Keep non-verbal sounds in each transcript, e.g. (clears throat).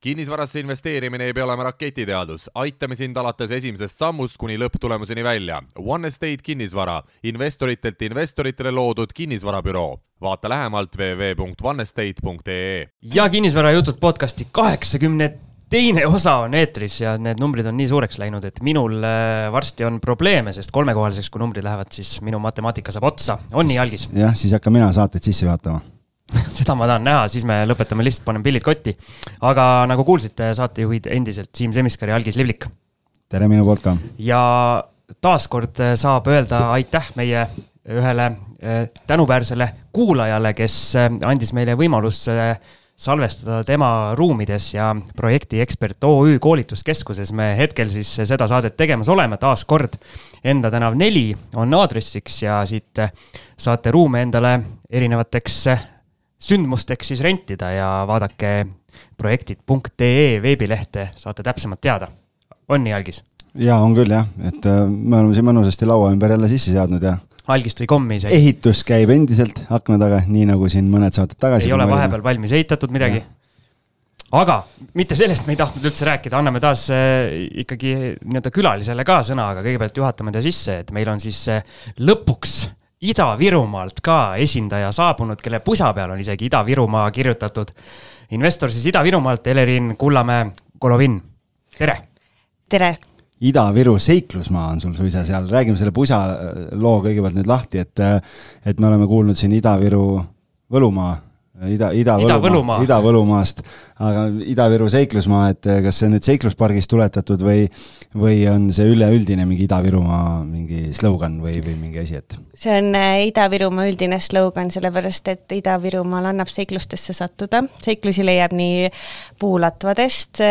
kinnisvarasse investeerimine ei pea olema raketiteadus, aitame sind alates esimesest sammust kuni lõpptulemuseni välja. One Estate kinnisvara, investoritelt investoritele loodud kinnisvarabüroo. vaata lähemalt www.onestate.ee. ja kinnisvarajutud podcasti kaheksakümne teine osa on eetris ja need numbrid on nii suureks läinud, et minul äh, varsti on probleeme, sest kolmekohaliseks, kui numbrid lähevad, siis minu matemaatika saab otsa. on nii, Algis? jah, siis hakkan mina saateid sisse juhatama (laughs) seda ma tahan näha, siis me lõpetame lihtsalt, paneme pillid kotti. aga nagu kuulsite, saatejuhid endiselt Siim Semiskar ja Algis Livlik. tere minu poolt ka. ja taaskord saab öelda aitäh meie ühele äh, tänuväärsele kuulajale, kes äh, andis meile võimaluse salvestada tema ruumides ja projekti ekspert OÜ koolituskeskuses me hetkel siis seda saadet tegemas oleme, taas kord Enda tänav neli on aadressiks ja siit saate ruume endale erinevateks sündmusteks siis rentida ja vaadake projektid.ee veebilehte, saate täpsemalt teada. on nii, Algis? jaa, on küll jah, et äh, me oleme siin mõnusasti laua ümber jälle sisse seadnud ja algist või kommi isegi. ehitus käib endiselt akna taga, nii nagu siin mõned saated tagasi. ei ole vahepeal valmis ehitatud midagi. aga mitte sellest me ei tahtnud üldse rääkida, anname taas äh, ikkagi nii-öelda külalisele ka sõna, aga kõigepealt juhatame ta sisse, et meil on siis äh, lõpuks Ida-Virumaalt ka esindaja saabunud, kelle pusa peal on isegi Ida-Virumaa kirjutatud. investor siis Ida-Virumaalt, Elerin Kullamäe Golovin, tere. tere Ida-Viru seiklusmaa on sul suisa seal, räägime selle pusa äh, loo kõigepealt nüüd lahti, et, äh, et me oleme kuulnud siin Ida-Viru Võlumaa, Ida, Ida-Võlumaa, Ida-Võlumaast, aga Ida-Viru seiklusmaa, et äh, kas see on nüüd seikluspargist tuletatud või, või on see üleüldine mingi Ida-Virumaa mingi slogan või, või mingi asi, et? see on Ida-Virumaa üldine slogan, sellepärast et Ida-Virumaal annab seiklustesse sattuda, seiklusi leiab nii puulatvadest,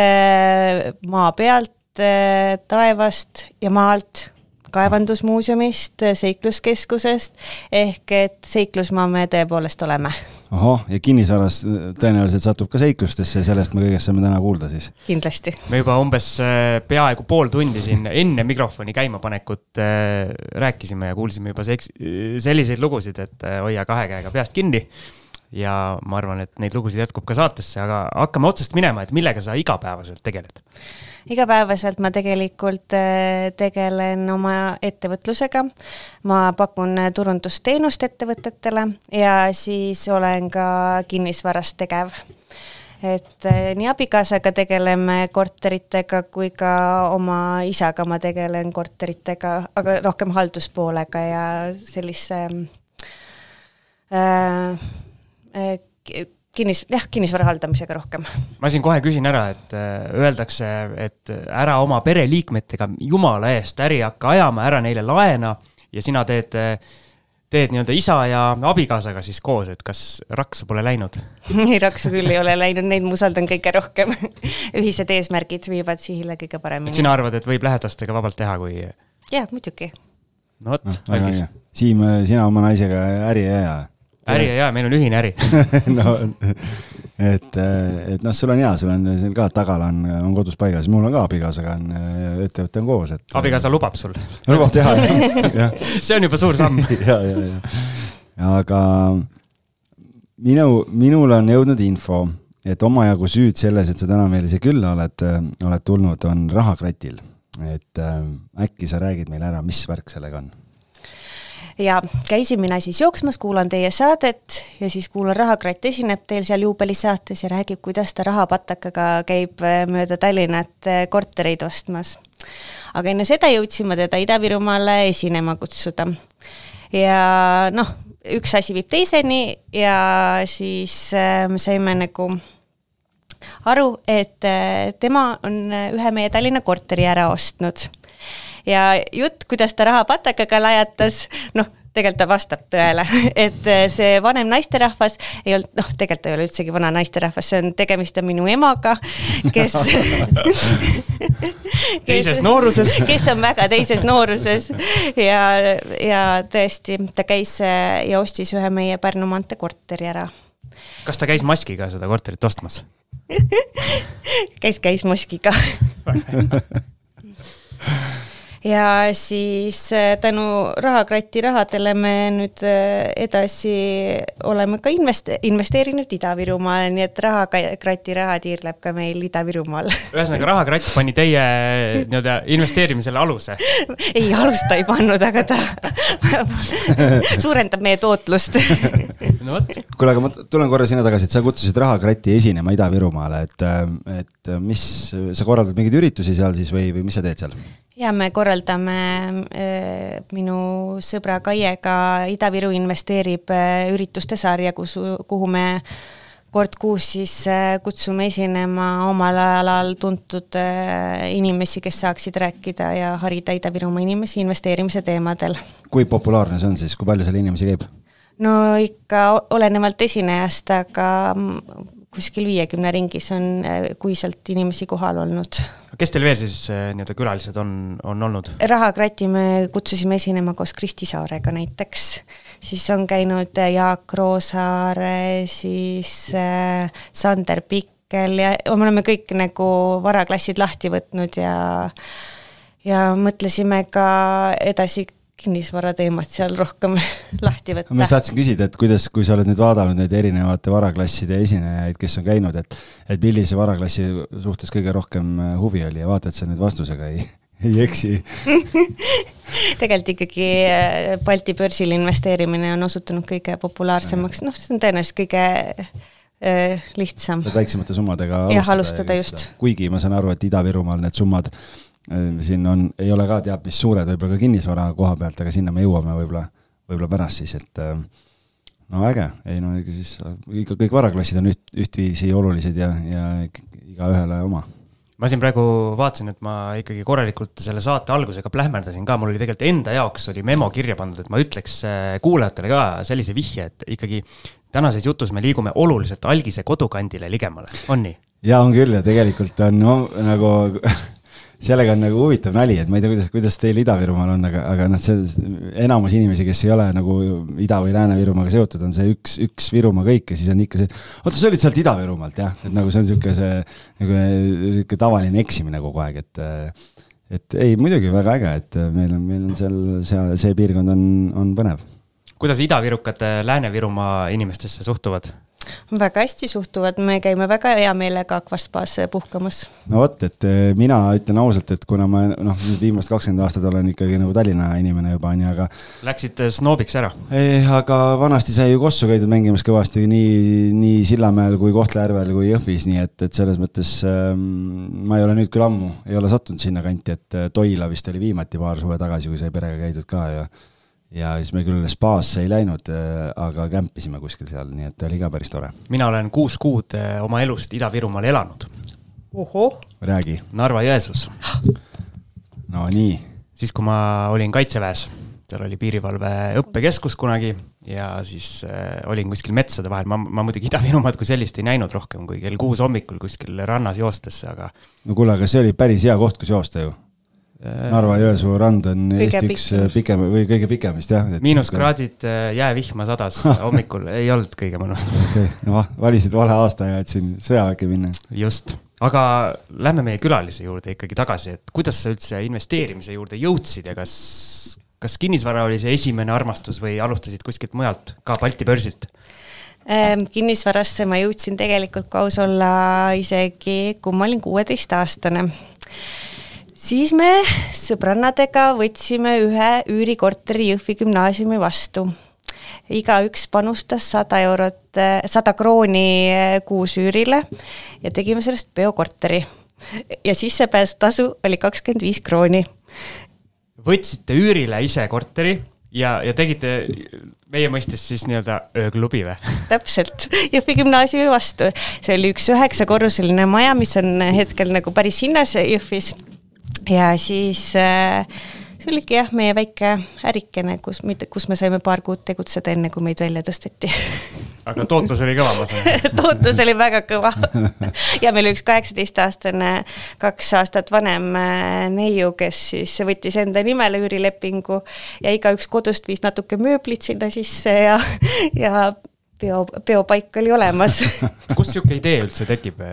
maa pealt, Eh, taevast ja maalt, kaevandusmuuseumist, seikluskeskusest, ehk et seiklusmaa me tõepoolest oleme. Ahah, ja kinnisvaras tõenäoliselt satub ka seiklustesse, sellest me kõigest saame täna kuulda siis? kindlasti. me juba umbes eh, peaaegu pool tundi siin enne mikrofoni käimapanekut äh, rääkisime ja kuulsime juba seks-, selliseid lugusid, et äh, hoia kahe käega peast kinni ja ma arvan, et neid lugusid jätkub ka saatesse, aga hakkame otsast minema, et millega sa igapäevaselt tegeled? igapäevaselt ma tegelikult äh, tegelen oma ettevõtlusega. ma pakun turundusteenust ettevõtetele ja siis olen ka kinnisvaras tegev et äh, nii abikaasaga tegeleme korteritega kui ka oma isaga ma tegelen korteritega, aga rohkem halduspoolega ja sellise äh, äh, kinnis, jah, kinnisvara haldamisega rohkem. ma siin kohe küsin ära, et äh, öeldakse, et ära oma pereliikmetega jumala eest äri hakka ajama, ära neile laena ja sina teed, teed nii-öelda isa ja abikaasaga siis koos, et kas raksu pole läinud? ei, raksu küll ei ole läinud, neid ma usaldan kõige rohkem ühised eesmärgid viivad sihile kõige paremini. sina arvad, et võib lähedastega vabalt teha, kui? jah, muidugi. no vot no,, Algis. Siim, sina oma naisega äri ei aja? Äri ja, ja meil on ühine äri (laughs) no et, et noh, sul on hea, sul on siin ka tagala on, on kodus paigas, mul on ka abikaasaga on, ettevõte on koos, et. abikaasa lubab sul? lubab teha, (laughs) jah. see on juba suur samm (laughs) ja, ja, ja, aga minu, minul on jõudnud info, et omajagu süüd selles, et sa täna meile siia külla oled, oled tulnud, on rahakratil. et äh, äkki sa räägid meile ära, mis värk sellega on ja käisin mina siis jooksmas, kuulan teie saadet ja siis kuulan, Rahakratt esineb teil seal juubelisaates ja räägib, kuidas ta rahapatakaga käib äh, mööda Tallinnat äh, kortereid ostmas. aga enne seda jõudsin ma teda Ida-Virumaale esinema kutsuda. ja noh, üks asi viib teiseni ja siis äh, me saime nagu aru, et tema on ühe meie Tallinna korteri ära ostnud ja jutt, kuidas ta raha patakaga lajatas, noh, tegelikult ta vastab tõele, (laughs) et eh, see vanem naisterahvas ei olnud, noh, tegelikult ta ei ole üldsegi vana naisterahvas, see on, tegemist on minu emaga, kes (laughs) teises nooruses. (laughs) kes on väga teises nooruses ja, ja tõesti, ta käis eh, ja ostis ühe meie Pärnu maantee korteri ära. kas ta käis maskiga seda korterit ostmas käis, käis maskiga ja siis äh, tänu Rahakratti rahadele me nüüd äh, edasi oleme ka invest-, investeerinud Ida-Virumaale, nii et Rahakratti raha tiirleb ka meil Ida-Virumaal. (laughs) ühesõnaga, Rahakratt pani teie nii-öelda investeerimisele aluse (laughs) ei, alust ta ei pannud, aga ta (laughs) suurendab meie tootlust no vot. kuule, aga ma tulen korra sinna tagasi, et sa kutsusid Rahakratti esinema Ida-Virumaale, et, et mis, sa korraldad mingeid üritusi seal siis või, või mis sa teed seal? Ja me korraldame äh, minu sõbra Kaiega Ida-Viru investeerib äh, ürituste sarja, kus, kuhu me kord kuus siis äh, kutsume esinema omal alal tuntud inimesi, kes saaksid rääkida ja harida Ida-Virumaa inimesi investeerimise teemadel. kui populaarne see on siis, kui palju seal inimesi käib? no ikka olenevalt esinejast, aga kuskil viiekümne ringis on äh, kuiselt inimesi kohal olnud. kes teil veel siis äh, nii-öelda külalised on, on olnud? Rahakratti me kutsusime esinema koos Kristi Saarega näiteks, siis on käinud äh, Jaak Roosaar, siis Sander Pikkel ja me oleme kõik nagu varaklassid lahti võtnud ja ja mõtlesime ka edasi kinnisvarateemat seal rohkem (laughs) lahti võtta. ma just tahtsin küsida, et kuidas, kui sa oled nüüd vaadanud neid erinevate varaklasside esinejaid, kes on käinud, et et millise varaklassi suhtes kõige rohkem äh, huvi oli ja vaata, et sa nüüd vastusega ei, (laughs) ei eksi (laughs) tegelikult ikkagi äh, Balti börsil investeerimine on osutunud kõige populaarsemaks, noh, see on tõenäoliselt kõige äh, lihtsam. väiksemate summadega alustada. jah, alustada just. kuigi ma saan aru, et Ida-Virumaal need summad siin on, ei ole ka teab mis suured võib-olla ka kinnisvara koha pealt, aga sinna me jõuame võib-olla, võib-olla pärast siis, et äh, no äge, ei no ega siis ikka kõik varaklassid on üht, ühtviisi olulised ja, ja igaühele oma. Ma siin praegu vaatasin, et ma ikkagi korralikult selle saate algusega plähmerdasin ka, mul oli tegelikult enda jaoks oli memo kirja pandud, et ma ütleks äh, kuulajatele ka sellise vihje, et ikkagi tänases jutus me liigume oluliselt algise kodukandile ligemale, on nii? jaa, on küll. Ja tegelikult on no, nagu (laughs) sellega on nagu huvitav nali, et ma ei tea, kuidas, kuidas teil Ida-Virumaal on, aga, aga noh, see enamus inimesi, kes ei ole nagu Ida- või Lääne-Virumaaga seotud, on see üks, üks Virumaa kõik ja siis on ikka see, oota, sa olid sealt Ida-Virumaalt jah, et nagu see on niisugune see nagu niisugune tavaline eksimine kogu aeg, et et ei, muidugi väga äge, et meil on, meil on seal, seal see piirkond on, on põnev. kuidas idavirukad Lääne-Virumaa inimestesse suhtuvad? Väga hästi suhtuvad, me käime väga hea meelega Akvaspaas puhkamas. no vot, et eh, mina ütlen ausalt, et kuna ma noh, nüüd viimased kakskümmend aastat olen ikkagi nagu Tallinna inimene juba onju, aga. Läksid eh, snoobiks ära eh,? aga vanasti sai ju Kossu käidud mängimas kõvasti nii, nii Sillamäel kui Kohtla-Järvel kui Jõhvis, nii et, et selles mõttes ähm, ma ei ole nüüd küll ammu, ei ole sattunud sinnakanti, et eh, Toila vist oli viimati paar suve tagasi, kui sai perega käidud ka ja ja siis me küll spaasse ei läinud, äh, aga kämpisime kuskil seal, nii et oli ka päris tore. mina olen kuus kuud äh, oma elust Ida-Virumaal elanud. räägi. Narva-Jõesuus. no nii. siis, kui ma olin kaitseväes, seal oli piirivalve õppekeskus kunagi ja siis äh, olin kuskil metsade vahel, ma, ma muidugi Ida-Virumaad kui sellist ei näinud rohkem kui kell kuus hommikul kuskil rannas joostes, aga. no kuule, aga see oli päris hea koht, kus joosta ju Narva-Jõesuu rand on kõige Eesti üks pikem. pikem või kõige pikem vist jah. miinuskraadid, äh, jäävihma sadas (laughs) hommikul, ei olnud kõige mõnusam. okei okay., no valisid vale aasta ja et siin sõjaväkke minna. just, aga lähme meie külalise juurde ikkagi tagasi, et kuidas sa üldse investeerimise juurde jõudsid ja kas, kas kinnisvara oli see esimene armastus või alustasid kuskilt mujalt, ka Balti börsilt? Ähm, kinnisvarasse ma jõudsin tegelikult, kui aus olla, isegi kui ma olin kuueteistaastane siis me sõbrannadega võtsime ühe üürikorteri Jõhvi gümnaasiumi vastu. igaüks panustas sada eurot, sada krooni kuus üürile ja tegime sellest peokorteri. ja sissepääsutasu oli kakskümmend viis krooni. võtsite üürile ise korteri ja, ja tegite meie mõistes siis nii-öelda ööklubi või? täpselt, Jõhvi gümnaasiumi vastu. see oli üks üheksakorruseline maja, mis on hetkel nagu päris hinnas Jõhvis ja siis äh, see oligi jah, meie väike ärikene, kus, kus me saime paar kuud tegutseda, enne kui meid välja tõsteti. Aga tootlus oli kõva, ma saan (laughs) tootlus oli väga kõva. (laughs) Ja meil üks kaheksateistaastane, kaks aastat vanem äh, neiu, kes siis võttis enda nimele üürilepingu ja igaüks kodust viis natuke mööblit sinna sisse ja, ja peo, peopaik oli olemas. (laughs) Kust niisugune idee üldse tekib?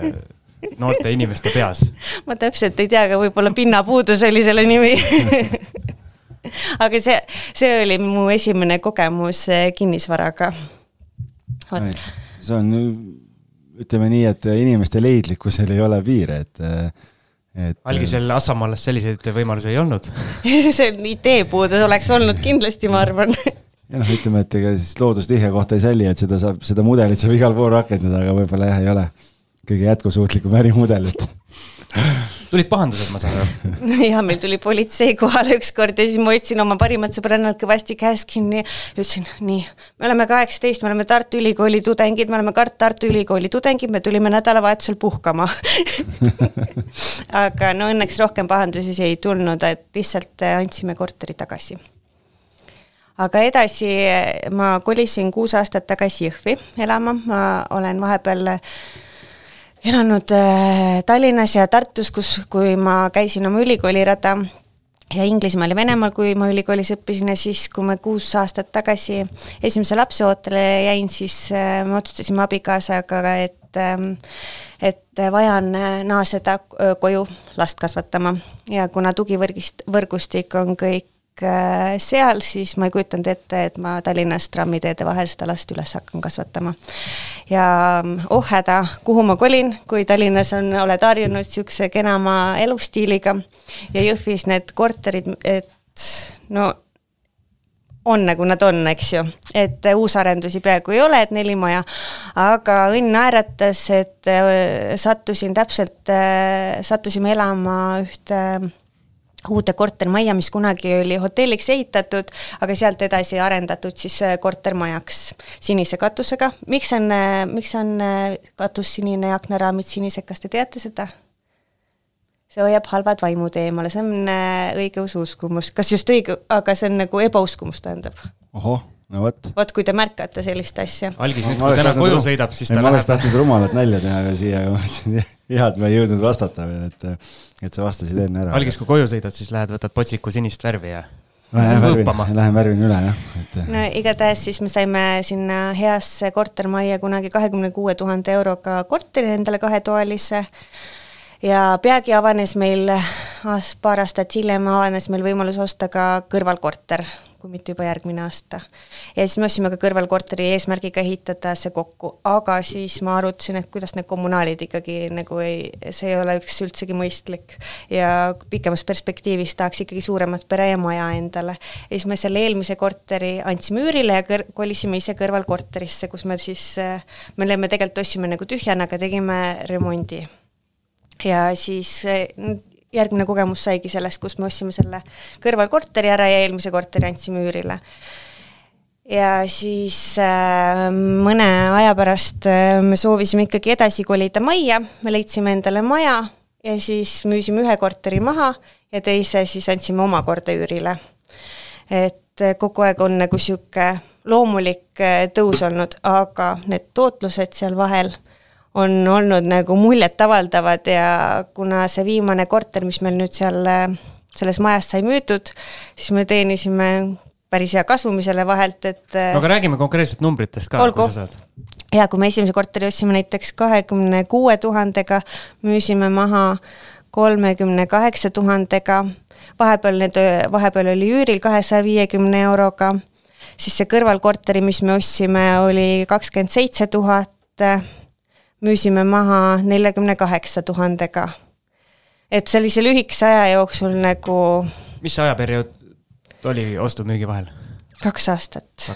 Noorte inimeste peas? ma täpselt ei tea, aga võib-olla pinnapuudus oli selle nimi. (laughs) Aga see, see oli mu esimene kogemus eh, kinnisvaraga. see on, ütleme nii, et inimeste leidlikkusel ei ole piire, et et algisel Assamaalas selliseid võimalusi ei olnud. (laughs) See on ideepuudus oleks olnud kindlasti, ma arvan. Ja noh, ütleme, et ega siis loodustihja kohta ei salli, et seda saab, seda mudelit saab igal pool rakendada, aga võib-olla jah, ei ole kõige jätkusuutlikum ärimudel, et tulid pahandused, ma saan aru? (laughs) ja meil tuli politsei kohale ükskord ja siis ma hoidsin oma parimat sõbrannalt kõvasti käest kinni ja ütlesin, nii, me oleme kaheksateist, me oleme Tartu Ülikooli tudengid, me oleme Tartu Ülikooli tudengid, me tulime nädalavahetusel puhkama. (laughs) Aga no õnneks rohkem pahandusi ei tulnud, et lihtsalt andsime korteri tagasi. Aga edasi ma kolisin kuus aastat tagasi Jõhvi elama, ma olen vahepeal elanud äh, Tallinnas ja Tartus, kus, kui ma käisin oma ülikoolirada ja Inglismaal ja Venemaal, kui ma ülikoolis õppisin ja siis, kui ma kuus aastat tagasi esimese lapse ootele jäin, siis äh, me otsustasime abikaasaga, et ähm, et vaja on äh, naaseda koju last kasvatama. Ja kuna tugivõrgist, võrgustik on kõik seal, siis ma ei kujutanud ette, et ma Tallinnas trammiteede vahel seda last üles hakkan kasvatama. ja mm, oh häda, kuhu ma kolin, kui Tallinnas on, oled harjunud niisuguse kenama elustiiliga ja Jõhvis need korterid, et no on nagu nad on, eks ju, et uusarendusi peaaegu ei ole, et neli maja, aga õnn naeratas, et äh, sattusin täpselt, äh, sattusime elama ühte uude kortermajja, mis kunagi oli hotelliks ehitatud, aga sealt edasi arendatud siis äh, kortermajaks sinise katusega. miks on, äh, miks on äh, katus sinine ja aknaraamid sinised, kas te teate seda? see hoiab halvad vaimud eemale, see on õigeusu uskumus, kas just õige, aga see on nagu ebauskumus, tähendab. ohoh no vot. vot kui te märkate sellist asja. algis nüüd, kui täna koju sõidab, siis ta läheb. ma oleks tahtnud rumalat nalja teha siia, aga mõtlesin, hea, et ma ei jõudnud vastata veel, et, et sa vastasid enne ära. algis, kui koju sõidad, siis lähed, võtad potsiku sinist värvi ja Lähen värvin, lähen värvin üle jah, et. no igatahes siis me saime sinna heasse kortermajja kunagi kahekümne kuue tuhande euroga korteri endale kahetoalise ja peagi avanes meil, paar aastat hiljem avanes meil võimalus osta ka kõrvalkorter kui mitte juba järgmine aasta. ja siis me ostsime ka kõrvalkorteri eesmärgiga ehitada see kokku, aga siis ma arutasin, et kuidas need kommunaalid ikkagi nagu ei, see ei ole üks üldsegi mõistlik. ja pikemas perspektiivis tahaks ikkagi suuremat pere ja maja endale. ja siis me selle eelmise korteri andsime üürile ja kõr-, kolisime ise kõrvalkorterisse, kus me siis, me olime tegelikult ostsime nagu tühjana, aga tegime remondi ja siis järgmine kogemus saigi sellest, kus me ostsime selle kõrvalkorteri ära ja eelmise korteri andsime üürile. ja siis äh, mõne aja pärast äh, me soovisime ikkagi edasi kolida majja, me leidsime endale maja ja siis müüsime ühe korteri maha ja teise siis andsime omakorda üürile. et äh, kogu aeg on nagu niisugune loomulik äh, tõus olnud, aga need tootlused seal vahel on olnud nagu muljetavaldavad ja kuna see viimane korter, mis meil nüüd seal selles majas sai müüdud, siis me teenisime päris hea kasumi selle vahelt, et no aga räägime konkreetselt numbritest ka, kui sa saad. ja kui me esimese korteri ostsime näiteks kahekümne kuue tuhandega, müüsime maha kolmekümne kaheksa tuhandega, vahepeal need, vahepeal oli üüril kahesaja viiekümne euroga, siis see kõrvalkorteri, mis me ostsime, oli kakskümmend seitse tuhat, müüsime maha neljakümne kaheksa tuhandega. et sellise lühikese aja jooksul nagu mis see ajaperiood oli ostu-müügi vahel? kaks aastat.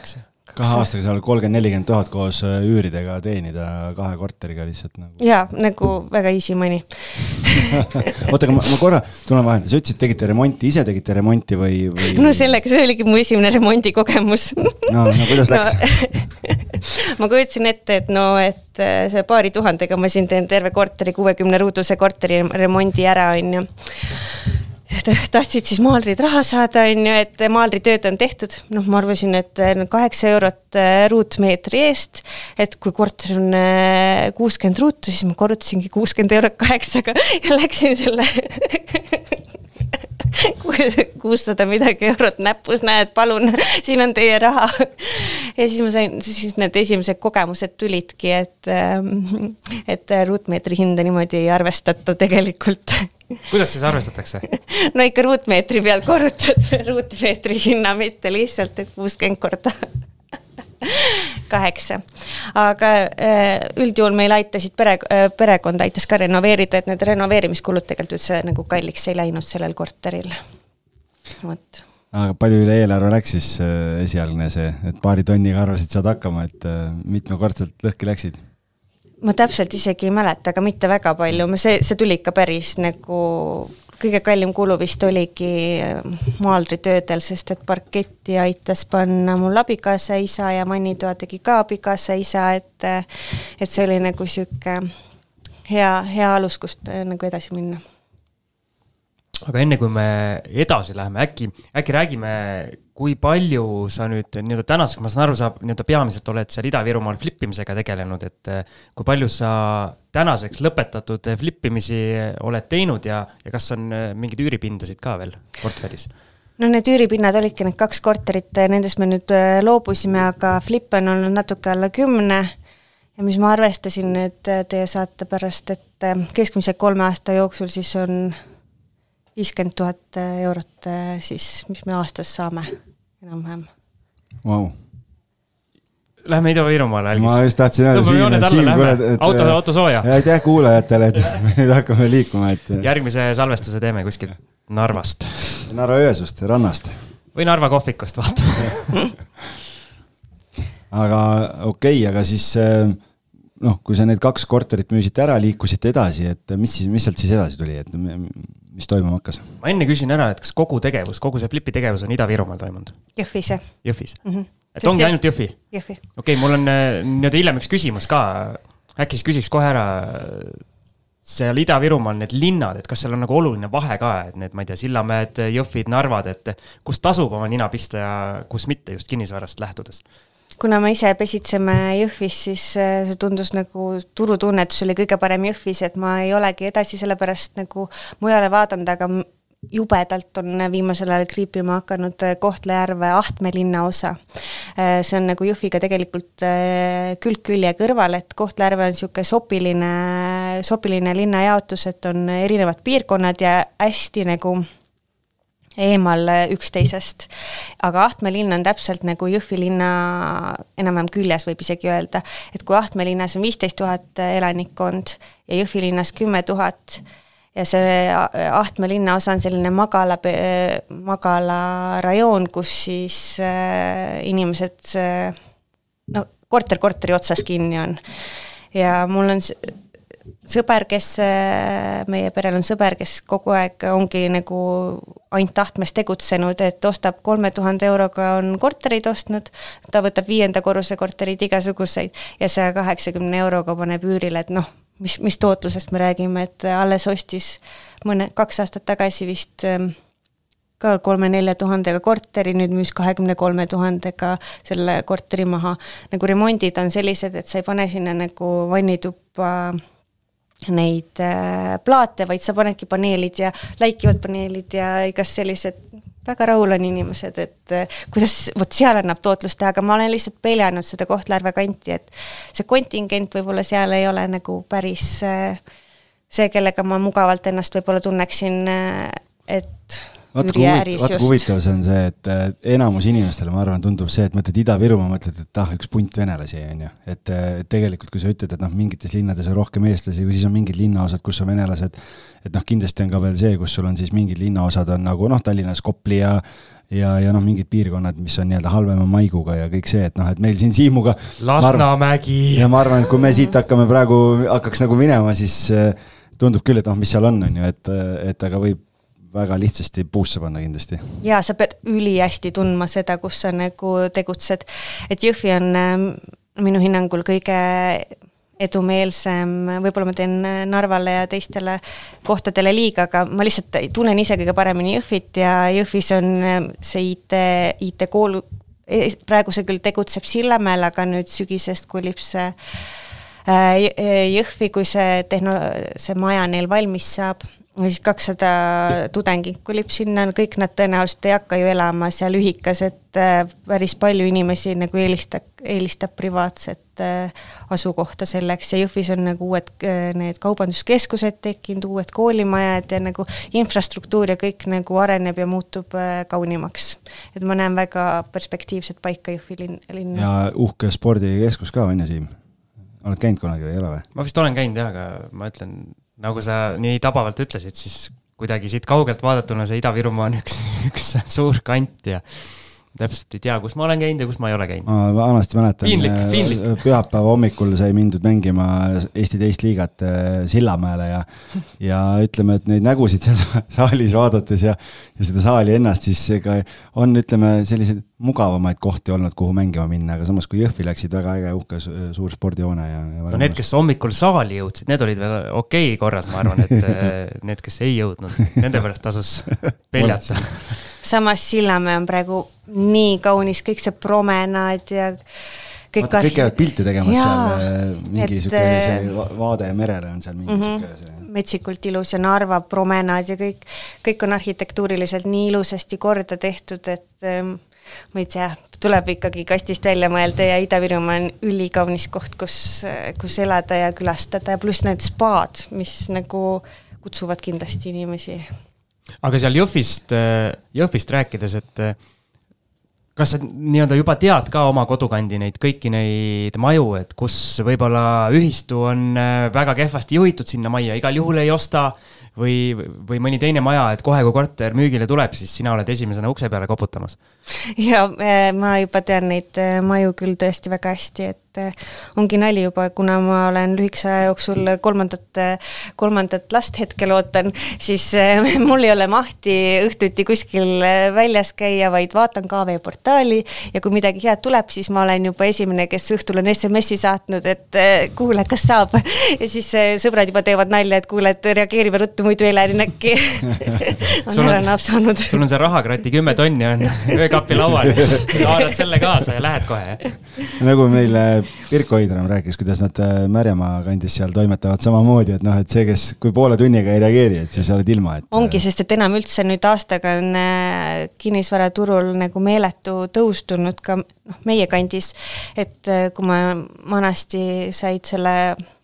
kahe aastaga seal kolmkümmend, nelikümmend tuhat koos äh, üüridega teenida kahe korteriga lihtsalt nagu. jaa, nagu väga easy money (laughs) oota, aga ma, ma korra tulen vahele, sa ütlesid, tegite remonti, ise tegite remonti või, või...? no sellega, see oligi mu esimene remondikogemus no, no kuidas läks no, (laughs) ma kujutasin ette, et no, et äh, see paari tuhandega ma siin teen terve korteri, kuuekümne ruuduse korteri remondi ära, on ju tahtsid siis maalrid raha saada, on ju, et maalritööd on tehtud, noh, ma arvasin, et kaheksa eurot äh, ruutmeetri eest, et kui korter on äh, kuuskümmend ruutu, siis ma korrutasingi kuuskümmend eurot kaheksaga (laughs) ja läksin selle (laughs) (laughs) kuussada midagi eurot näpus, näed, palun, (laughs) siin on teie raha. ja siis ma sain, siis need esimesed kogemused tulidki, et, ähm, et ruutmeetri hinda niimoodi ei arvestata tegelikult. kuidas siis arvestatakse? (laughs) no ikka ruutmeetri peal korrutad ruutmeetri hinna, mitte lihtsalt, et kuuskümmend korda kaheksa. aga äh, üldjuhul meil aitasid pere, äh, perekond aitas ka renoveerida, et need renoveerimiskulud tegelikult üldse nagu kalliks ei läinud sellel korteril. vot aga palju üle eelarve läks siis äh, esialgne see, et paari tonniga arvasid, saad hakkama, et mitmekordselt lõhki läksid? ma täpselt isegi ei mäleta, aga mitte väga palju, see, see tuli ikka päris nagu kõige kallim kulu vist oligi äh, maalritöödel, sest et parketti aitas panna mul abikaasa isa ja mannitoa tegi ka abikaasa isa, et äh, et see oli nagu niisugune hea, hea alus, kust äh, nagu edasi minna. Aga enne kui me edasi läheme, äkki, äkki räägime, kui palju sa nüüd nii-öelda tänaseks, ma saan aru, sa nii-öelda peamiselt oled seal Ida-Virumaal flippimisega tegelenud, et eh, kui palju sa tänaseks lõpetatud flippimisi oled teinud ja, ja kas on eh, mingeid üüripindasid ka veel portfellis? no need üüripinnad olidki need kaks korterit, nendest me nüüd eh, loobusime, aga flippe on olnud natuke alla kümne ja mis ma arvestasin nüüd teie saate pärast, et keskmiselt kolme aasta jooksul siis on viiskümmend tuhat eurot siis, mis me aastas saame enam-vähem wow.. Lähme Ida-Virumaale, Algis. ma just tahtsin öelda Siim, Siim, kuule, et auto, auto sooja. aitäh kuulajatele, et me (laughs) nüüd hakkame liikuma, et. järgmise salvestuse teeme kuskilt Narvast. Narva-Jõesuust, rannast. või Narva kohvikust, vaata (laughs) aga okei okay,, aga siis äh, noh, kui sa need kaks korterit müüsite ära, liikusite edasi, et mis siis, mis sealt siis edasi tuli, et mis toimuma hakkas? ma enne küsin ära, et kas kogu tegevus, kogu see Flipi tegevus on Ida-Virumaal toimunud? Jõhvis, jah. Jõhvis mm? -hmm. et Sest ongi ainult Jõhvi? Jõhvi. okei okay,, mul on äh, nii-öelda hiljem üks küsimus ka, äkki siis küsiks kohe ära, seal Ida-Virumaal need linnad, et kas seal on nagu oluline vahe ka, et need, ma ei tea, Sillamäed, Jõhvid, Narvad, et kus tasub oma nina pista ja kus mitte just kinnisvarast lähtudes kuna me ise pesitseme Jõhvis, siis äh, see tundus nagu turutunnetus oli kõige parem Jõhvis, et ma ei olegi edasi sellepärast nagu mujale vaadanud, aga jubedalt on viimasel ajal kriipima hakanud äh, Kohtla-Järve Ahtme linnaosa. Äh, see on nagu Jõhviga tegelikult külg külje kõrval, et Kohtla-Järve on niisugune sopiline, sopiline linnajaotus, et on erinevad piirkonnad ja hästi nagu eemal üksteisest. aga Ahtme linn on täpselt nagu Jõhvi linna enam-vähem küljes, võib isegi öelda, et kui Ahtme linnas on viisteist tuhat elanikkond ja Jõhvi linnas kümme tuhat, ja see Ahtme linnaosa on selline magala, magalarajoon, kus siis äh, inimesed äh, no korter korteri otsas kinni on. ja mul on sõber, kes, äh, meie perel on sõber, kes kogu aeg ongi nagu ainult tahtmes tegutsenud, et ostab kolme tuhande euroga on korterid ostnud, ta võtab viienda korruse korterid igasuguseid ja saja kaheksakümne euroga paneb üürile, et noh, mis, mis tootlusest me räägime, et alles ostis mõne, kaks aastat tagasi vist ähm, ka kolme-nelja tuhandega korteri, nüüd müüs kahekümne kolme tuhandega selle korteri maha. nagu remondid on sellised, et sa ei pane sinna nagu vannituppa äh, neid äh, plaate, vaid sa panedki paneelid ja läikivad paneelid ja igas sellised väga rahul on inimesed, et äh, kuidas, vot seal annab tootlust teha, aga ma olen lihtsalt peljanud seda Kohtla-Järve kanti, et see kontingent võib-olla seal ei ole nagu päris äh, see, kellega ma mugavalt ennast võib-olla tunneksin, et vaata kui huvitav, vaata kui huvitav see on see, et enamus inimestele, ma arvan, tundub see, et mõtled Ida-Virumaa, mõtled, et ah, üks punt venelasi, on ju. et tegelikult, kui sa ütled, et noh, mingites linnades on rohkem eestlasi, või siis on mingid linnaosad, kus on venelased, et noh, kindlasti on ka veel see, kus sul on siis mingid linnaosad on nagu noh, Tallinnas Kopli ja ja, ja noh, mingid piirkonnad, mis on nii-öelda halvema maiguga ja kõik see, et noh, et meil siin Siimuga Lasnamägi. ja ma arvan, et kui me siit hakkame praegu, hakkaks nagu minema, siis eh, tundub küll, et noh, mis seal on, on ju, et, et aga võib väga lihtsasti puusse panna kindlasti. jaa, sa pead ülihästi tundma seda, kus sa nagu tegutsed. et Jõhvi on ähm, minu hinnangul kõige edumeelsem, võib-olla ma teen Narvale ja teistele kohtadele liiga, aga ma lihtsalt tunnen ise kõige paremini Jõhvit ja Jõhvis on ähm, see IT, IT-kool, e, praegu see küll tegutseb Sillamäel, aga nüüd sügisest kolib see äh, Jõhvi, kui see tehno-, see maja neil valmis saab siis kakssada tudengit kolib sinna, kõik nad tõenäoliselt ei hakka ju elama seal ühikas, et äh, päris palju inimesi nagu eelistab, eelistab privaatset äh, asukohta selleks ja Jõhvis on nagu uued äh, need kaubanduskeskused tekkinud, uued koolimajad ja nagu infrastruktuur ja kõik nagu areneb ja muutub kaunimaks. et ma näen väga perspektiivset paika Jõhvi linn, linna. ja uhke spordikeskus ka, on ju, Siim? oled käinud kunagi või ei ole või? ma vist olen käinud jah, aga ma ütlen nagu sa nii tabavalt ütlesid, siis kuidagi siit kaugelt vaadatuna see Ida-Virumaa on üks, (laughs) üks suur kant ja täpselt ei tea, kus ma olen käinud ja kus ma ei ole käinud. ma vanasti mäletan, äh, (laughs) pühapäeva hommikul sai mindud mängima Eesti teist liigat äh, Sillamäele ja ja ütleme, et neid nägusid seal saalis vaadates ja, ja seda saali ennast, siis ega on, ütleme, selliseid mugavamaid kohti olnud, kuhu mängima minna, aga samas kui Jõhvi läksid, väga äge, uhke suur spordihoone ja, ja. no need, kes hommikul saali jõudsid, need olid veel okei okay korras, ma arvan, et äh, need, kes ei jõudnud, nende pärast tasus (laughs) peljata samas Sillamäe on praegu nii kaunis, kõik see promenaad ja kõik Vaata, kõik käivad pilte tegemas Jaa, seal, äh, mingi sihuke see vaade merele on seal mingi mm -hmm. metsikult ilus ja Narva promenaad ja kõik, kõik on arhitektuuriliselt nii ilusasti korda tehtud, et ähm, ma ei tea, tuleb ikkagi kastist välja mõelda ja Ida-Virumaa on ülikaunis koht, kus, kus elada ja külastada ja pluss need spaad, mis nagu kutsuvad kindlasti inimesi aga seal Jõhvist, äh, Jõhvist rääkides, et äh, kas sa nii-öelda juba tead ka oma kodukandi neid kõiki neid maju, et kus võib-olla ühistu on äh, väga kehvasti juhitud sinna majja, igal juhul ei osta või, või mõni teine maja, et kohe, kui korter müügile tuleb, siis sina oled esimesena ukse peale koputamas? ja ma juba tean neid maju küll tõesti väga hästi, et et eh, ongi nali juba, kuna ma olen lühikese aja jooksul kolmandat, kolmandat last hetkel ootan, siis eh, (laughs) mul ei ole mahti õhtuti kuskil eh, väljas käia, vaid vaatan KV portaali ja kui midagi head tuleb, siis ma olen juba esimene, kes õhtul on SMS-i saatnud, et kuule, kas saab. ja siis sõbrad juba teevad nalja, et kuule, et reageerime ruttu, muidu Helerin äkki (laughs) on ära napsanud. sul on see rahakrati kümme tonni on (laughs) öökapi laual, haarad selle kaasa ja lähed kohe, jah? nagu meile Pirko Oidram rääkis, kuidas nad äh, Märjamaa kandis seal toimetavad samamoodi, et noh, et see, kes, kui poole tunniga ei reageeri, et siis oled ilma, et. ongi, äh, sest et enam üldse nüüd aastaga on äh, kinnisvaraturul nagu meeletu tõus tulnud ka noh, meie kandis. et kui ma vanasti said selle Äh,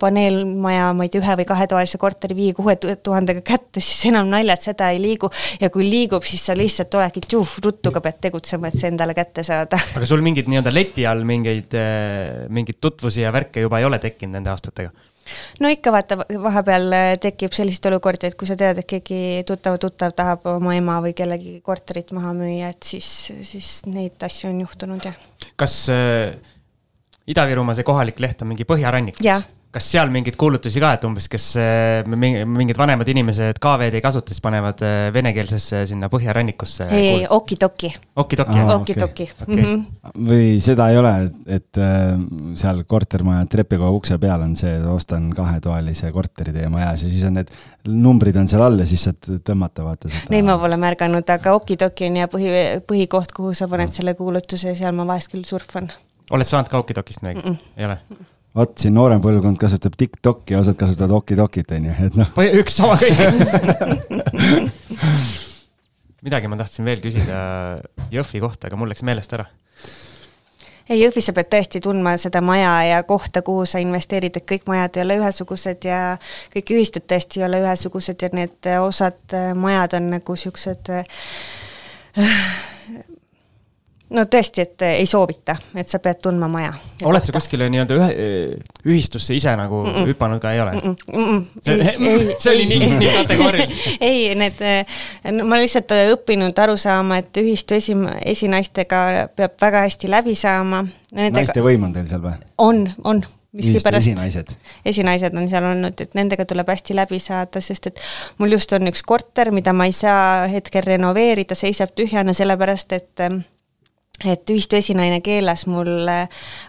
paneelmaja, ma ei tea, ühe või kahetoalise korteri viie-kuue tuhandega kätte, siis enam naljad seda ei liigu. ja kui liigub, siis sa lihtsalt oledki tšuh, ruttuga pead tegutsema, et see endale kätte saada. (laughs) aga sul mingid nii-öelda leti all mingeid, äh, mingeid tutvusi ja värke juba ei ole tekkinud nende aastatega? no ikka vaata, vahepeal äh, tekib selliseid olukordi, et kui sa tead, et keegi tuttav, tuttav tahab oma ema või kellegi korterit maha müüa, et siis, siis neid asju on juhtunud, jah. kas äh, Ida-Virumaa see kohalik leht on mingi Põhjarannik? jah kas seal mingeid kuulutusi ka, et umbes, kes äh, mingid vanemad inimesed KV-d ei kasuta, siis panevad äh, venekeelsesse sinna põhjarannikusse? ei, okidoki. okidoki, jah? okidoki. Mhm. või seda ei ole, et äh, seal kortermaja trepikoja ukse peal on see, ostan kahetoalise korteri teie majas ja siis on need numbrid on seal all ja siis saad tõmmata, vaata seda. Neid ma pole märganud, aga okidoki on ja põhi, põhikoht, kuhu sa paned selle kuulutuse, seal ma vahest küll surfan. oled saanud ka okidokist midagi mm? -mm. ei ole? Vot siin noorem põlvkond kasutab TikTok'i, osad kasutavad Okidokit, on ju, et noh. üks sama kõik (laughs) midagi ma tahtsin veel küsida Jõhvi kohta, aga mul läks meelest ära. ei, Jõhvis sa pead tõesti tundma seda maja ja kohta, kuhu sa investeerid, et kõik majad ei ole ühesugused ja kõik ühistud tõesti ei ole ühesugused ja need osad majad on nagu siuksed no tõesti, et ei soovita, et sa pead tundma maja. oled sa kuskile nii-öelda ühe, ühistusse ise nagu mm -mm. hüpanud ka, ei ole mm? -mm. see, (laughs) ei, see oli nii, nii kategooriline (laughs) ei, need, no ma lihtsalt õppinud aru saama, et ühistu esi, esinaistega peab väga hästi läbi saama. naiste võim on teil seal või? on, on miskipärast esinaised. esinaised on seal olnud, et nendega tuleb hästi läbi saada, sest et mul just on üks korter, mida ma ei saa hetkel renoveerida, seisab tühjana, sellepärast et et ühistu esinaine keelas mul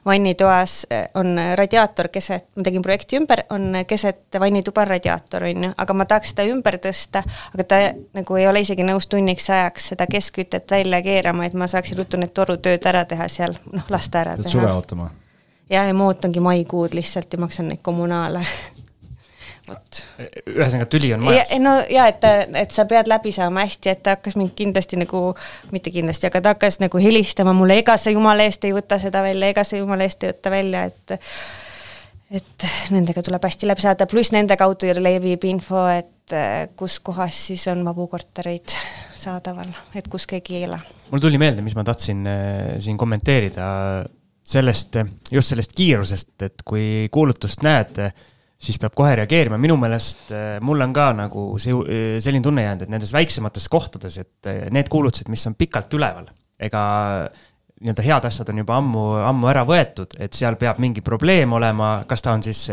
vannitoas on radiaator keset, ma tegin projekti ümber, on keset vannituba radiaator, on ju, aga ma tahaks seda ümber tõsta, aga ta nagu ei ole isegi nõus tunniks ajaks seda keskkütet välja keerama, et ma saaksin ruttu need torutööd ära teha seal, noh, lasta ära teha. suve ootama? jah, ja ma ootangi maikuud lihtsalt ja maksan neid kommunaale (laughs) vot. ühesõnaga, tüli on majas. no ja et, et sa pead läbi saama hästi, et ta hakkas mind kindlasti nagu, mitte kindlasti, aga ta hakkas nagu helistama mulle, ega sa jumala eest ei võta seda välja, ega sa jumala eest ei võta välja, et et nendega tuleb hästi läbi saada, pluss nende kaudu levib info, et kus kohas siis on vabu kortereid saadaval, et kus keegi ei ela. mul tuli meelde, mis ma tahtsin äh, siin kommenteerida sellest, just sellest kiirusest, et kui kuulutust näed, siis peab kohe reageerima, minu meelest äh, mul on ka nagu see, äh, selline tunne jäänud, et nendes väiksemates kohtades, et äh, need kuulutused, mis on pikalt üleval, ega nii-öelda head asjad on juba ammu, ammu ära võetud, et seal peab mingi probleem olema, kas ta on siis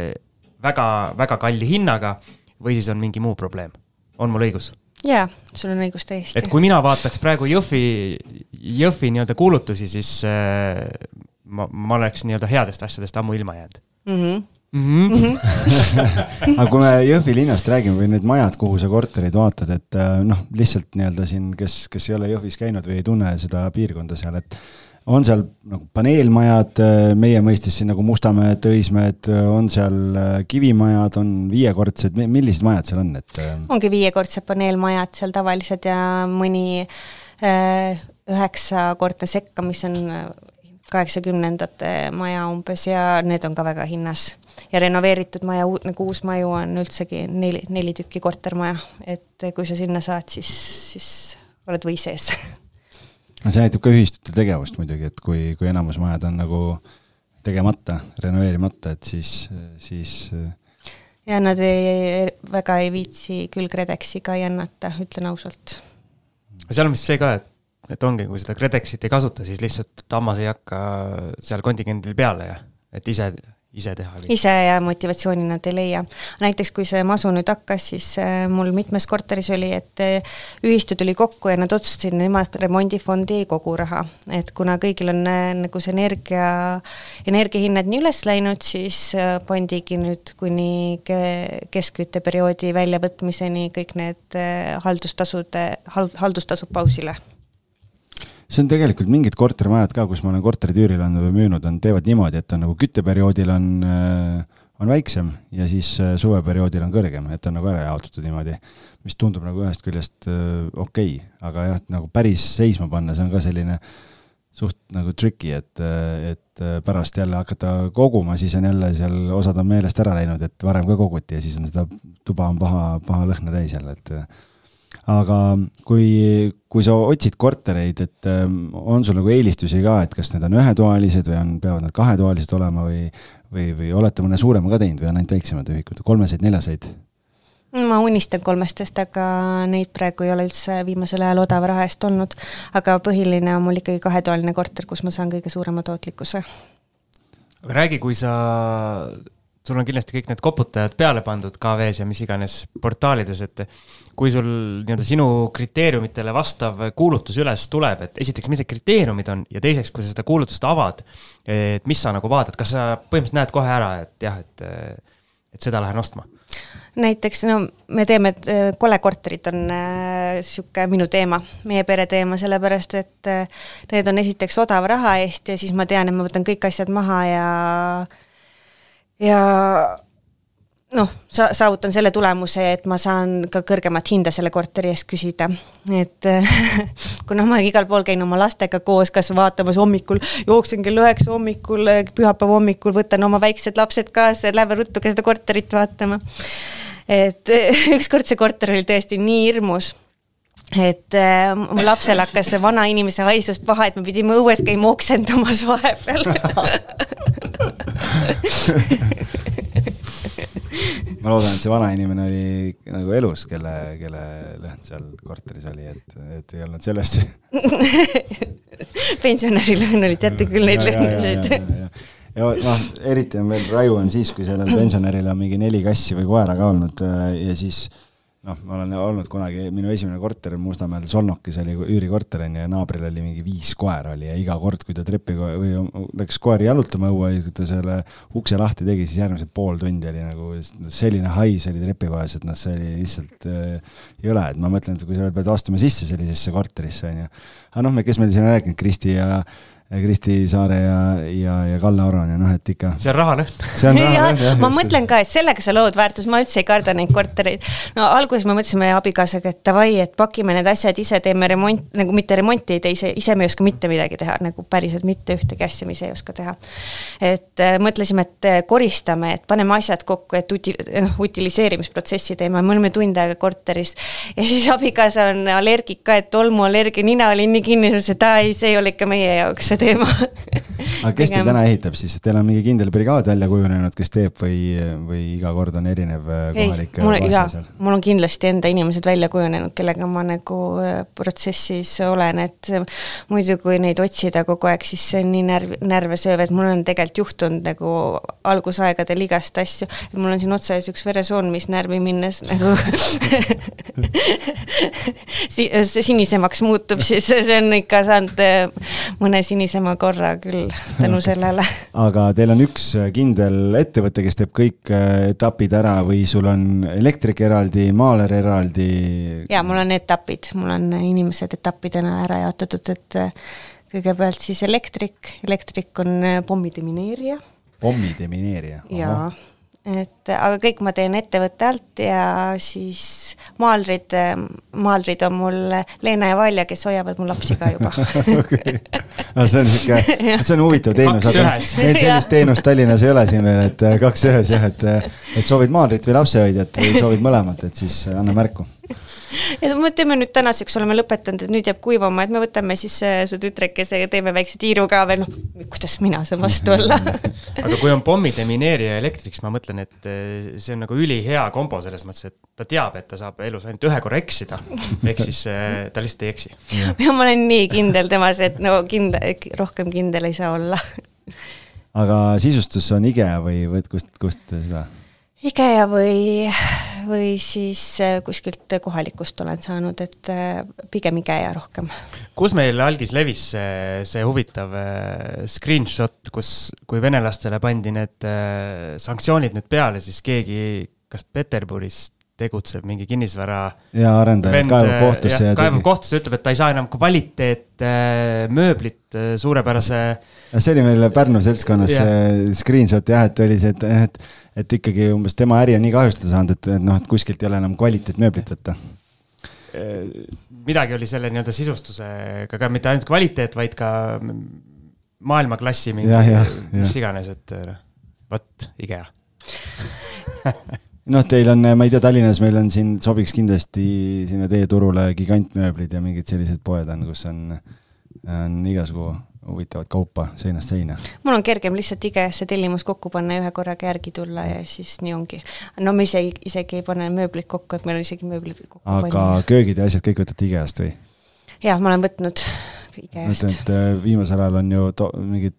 väga, väga kalli hinnaga või siis on mingi muu probleem. on mul õigus? jaa, sul on õigus täiesti. et kui mina vaataks praegu Jõhvi, Jõhvi nii-öelda kuulutusi, siis ma, ma oleks nii-öelda headest asjadest ammu ilma jäänud mm. -hmm Mm -hmm. aga kui me Jõhvi linnast räägime või need majad, kuhu sa korterid vaatad, et äh, noh, lihtsalt nii-öelda siin, kes, kes ei ole Jõhvis käinud või ei tunne seda piirkonda seal, et on seal nagu paneelmajad, äh, meie mõistes siin nagu Mustamäed, Õismäed, äh, on seal kivimajad, on viiekordsed, millised majad seal on, et? ongi viiekordsed paneelmajad seal tavalised ja mõni üheksakordne sekka, mis on kaheksakümnendate maja umbes ja need on ka väga hinnas. Ja renoveeritud maja, nagu uus maju on üldsegi neli, neli tükki kortermaja, et kui sa sinna saad, siis, siis oled või sees. (laughs) no see näitab ka ühistute tegevust muidugi, et kui, kui enamus majad on nagu tegemata, renoveerimata, et siis, siis ja nad ei, väga ei viitsi küll KredExiga jännata, ütlen ausalt. seal on vist see ka, et et ongi, kui seda KredExit ei kasuta, siis lihtsalt hammas ei hakka seal kontingendil peale ja et ise, ise teha. ise ja motivatsiooni nad ei leia. näiteks kui see masu nüüd hakkas, siis äh, mul mitmes korteris oli, et äh, ühistu tuli kokku ja nad otsustasid, nemad remondifondi ei kogu raha. et kuna kõigil on äh, nagu see energia, energiahinnad nii üles läinud, siis pandigi nüüd kuni keskkütteperioodi väljavõtmiseni kõik need haldustasude, haldustasud pausile see on tegelikult mingid kortermajad ka, kus ma olen korterid üürile andnud või müünud, on, teevad niimoodi, et on nagu kütteperioodil on, äh, on väiksem ja siis äh, suveperioodil on kõrgem, et on nagu ära jaotatud niimoodi. mis tundub nagu ühest küljest äh, okei okay,, aga jah, nagu päris seisma panna, see on ka selline suht nagu tricky, et, et pärast jälle hakata koguma, siis on jälle seal, osad on meelest ära läinud, et varem ka koguti ja siis on seda tuba on paha, paha lõhna täis jälle, et aga kui, kui sa otsid kortereid, et ähm, on sul nagu eelistusi ka, et kas need on ühetoalised või on, peavad nad kahetoalised olema või, või, või olete mõne suurema ka teinud või on ainult väiksemad ühikud, kolmeseid, neljaseid? ma unistan kolmestest, aga neid praegu ei ole üldse viimasel ajal odava raha eest olnud. aga põhiline on mul ikkagi kahetoaline korter, kus ma saan kõige suurema tootlikkuse. aga räägi, kui sa sul on kindlasti kõik need koputajad peale pandud KV-s ja mis iganes portaalides, et kui sul nii-öelda sinu kriteeriumitele vastav kuulutus üles tuleb, et esiteks, mis need kriteeriumid on ja teiseks, kui sa seda kuulutust avad, et mis sa nagu vaatad, kas sa põhimõtteliselt näed kohe ära, et jah, et, et seda lähen ostma? näiteks no me teeme, et kole korterid on niisugune äh, minu teema, meie pere teema, sellepärast et äh, need on esiteks odava raha eest ja siis ma tean, et ma võtan kõik asjad maha ja ja noh, sa-, saavutan selle tulemuse, et ma saan ka kõrgemat hinda selle korteri eest küsida. et (laughs) kuna ma igal pool käin oma lastega koos, kas vaatamas hommikul, jooksen kell üheksa hommikul, pühapäeva hommikul, võtan oma väiksed lapsed kaasa ja lähme ruttu ka seda korterit vaatama. et (laughs) ükskord see korter oli tõesti nii hirmus et äh, mu lapsel hakkas see vanainimese haisust paha, et me pidime õues käima oksendamas vahepeal ma loodan, et see vanainimene oli nagu elus, kelle, kelle lõhn seal korteris oli, et, et ei olnud sellest pensionäri lõhn oli, teate küll neid lõhnasid. ja noh, eriti on veel raju on siis, kui sellel pensionäril on mingi neli kassi või koera ka olnud äh, ja siis äh, noh, ma olen olnud kunagi, minu esimene korter Mustamäel Solnokis oli üürikorter onju ja naabril oli mingi viis koera oli ja iga kord, kui ta trepiga või läks koeri jalutama õue ja kui ta selle ukse lahti tegi, siis järgmised pool tundi oli nagu selline hais oli trepikojas, et noh, see oli lihtsalt äh, jõle, et ma mõtlen, et kui sa veel pead astuma sisse sellisesse korterisse onju. aga noh, kes meil siin on rääkinud, Kristi ja Kristi Saare ja, ja, ja Kalle Aron ja noh, et ikka. see on rahalõhn. see on rahalõhn, (laughs) jah. ma mõtlen ka, et sellega sa lood väärtust, ma üldse ei karda neid kortereid. no alguses me mõtlesime abikaasaga, et davai, et pakime need asjad ise, teeme remont, nagu mitte remonti ei tee ise, ise me ei oska mitte midagi teha, nagu päriselt mitte ühtegi asja me ise ei oska teha. et äh, mõtlesime, et äh, koristame, et paneme asjad kokku, et uti-, noh, utiliseerimisprotsessi teeme, me olime tund aega korteris. ja siis abikaasa on allergik ka, et tolmuallergia, nina oli nii kinni, et aa ei, see ei ole ikka meie jaoks see teema aga kes teil täna ehitab siis, teil on mingi kindel brigaad välja kujunenud, kes teeb või, või iga kord on erinev äh, kohalik mul, jaa, mul on kindlasti enda inimesed välja kujunenud, kellega ma nagu äh, protsessis olen, et muidu kui neid otsida kogu aeg, siis see on nii närv, närve sööv, et mul on tegelikult juhtunud nagu algusaegadel igast asju, et mul on siin otsas üks veresoon, mis närvi minnes nagu (laughs) si sinisemaks muutub, siis see on ikka saanud äh, mõne sinisema korra küll tänu (laughs) sellele. aga teil on üks kindel ettevõte, kes teeb kõik äh, etapid ära või sul on elektrik eraldi, maaler eraldi? jaa, mul on etapid, mul on inimesed etappidena ära jaotatud, et äh, kõigepealt siis elektrik, elektrik on äh, pommidemineerija. pommidemineerija? jaa et aga kõik ma teen ettevõtte alt ja siis maalrid, maalrid on mul Leena ja Valja, kes hoiavad mu lapsi ka juba. (laughs) Okay.. no see on sihuke, see on huvitav teenus, aga meil sellist teenust Tallinnas ei ole siin veel, et kaks ühes jah, et, et soovid maalrit või lapsehoidjat või soovid mõlemat, et siis anna märku (laughs) et me teeme nüüd tänaseks oleme lõpetanud, et nüüd jääb kuivama, et me võtame siis äh, su tütrekese ja teeme väikse tiiru ka veel, noh, kuidas mina saan vastu olla (laughs) aga kui on pommidemineerija elektriks, ma mõtlen, et äh, see on nagu ülihea kombo selles mõttes, et ta teab, et ta saab elus ainult ühe korra eksida, ehk siis äh, ta lihtsalt ei eksi. (laughs) ja ma olen nii kindel temas, et no kindel, rohkem kindel ei saa olla aga sisustus on IKEA või, või kust, kust seda? IKEA või, või siis äh, kuskilt kohalikust olen saanud, et äh, pigem IKEA rohkem. kus meil algis levis see, see huvitav äh, screenshot, kus, kui venelastele pandi need sanktsioonid nüüd peale, siis keegi, kas Peterburis tegutseb mingi kinnisvara. ja arendaja kaevab kohtusse. ja kaevab kohtusse, ütleb, et ta ei saa enam kvaliteetmööblit suurepärase. see oli meil Pärnu seltskonnas see screenshot jah, et oli see, et, et, et ikkagi umbes tema äri on nii kahjustada saanud, et, et noh, et kuskilt ei ole enam kvaliteetmööblit võtta midagi oli selle nii-öelda sisustusega ka mitte ainult kvaliteet, vaid ka maailmaklassi mingi, mis iganes, et noh, vot, IKEA (laughs) noh, teil on, ma ei tea, Tallinnas meil on siin, sobiks kindlasti sinna teie turule gigantmööblid ja mingid sellised poed on, kus on, on igasugu huvitavat kaupa seinast seina. mul on kergem lihtsalt IKEA-sse tellimus kokku panna ja ühe korraga järgi tulla ja siis nii ongi. no me ise isegi ei pane mööblit kokku, et meil on isegi mööblid kokku aga panna. köögid ja asjad kõik võtate IKEA-st või? jah, ma olen võtnud IKEA-st. et äh, viimasel ajal on ju to-, mingid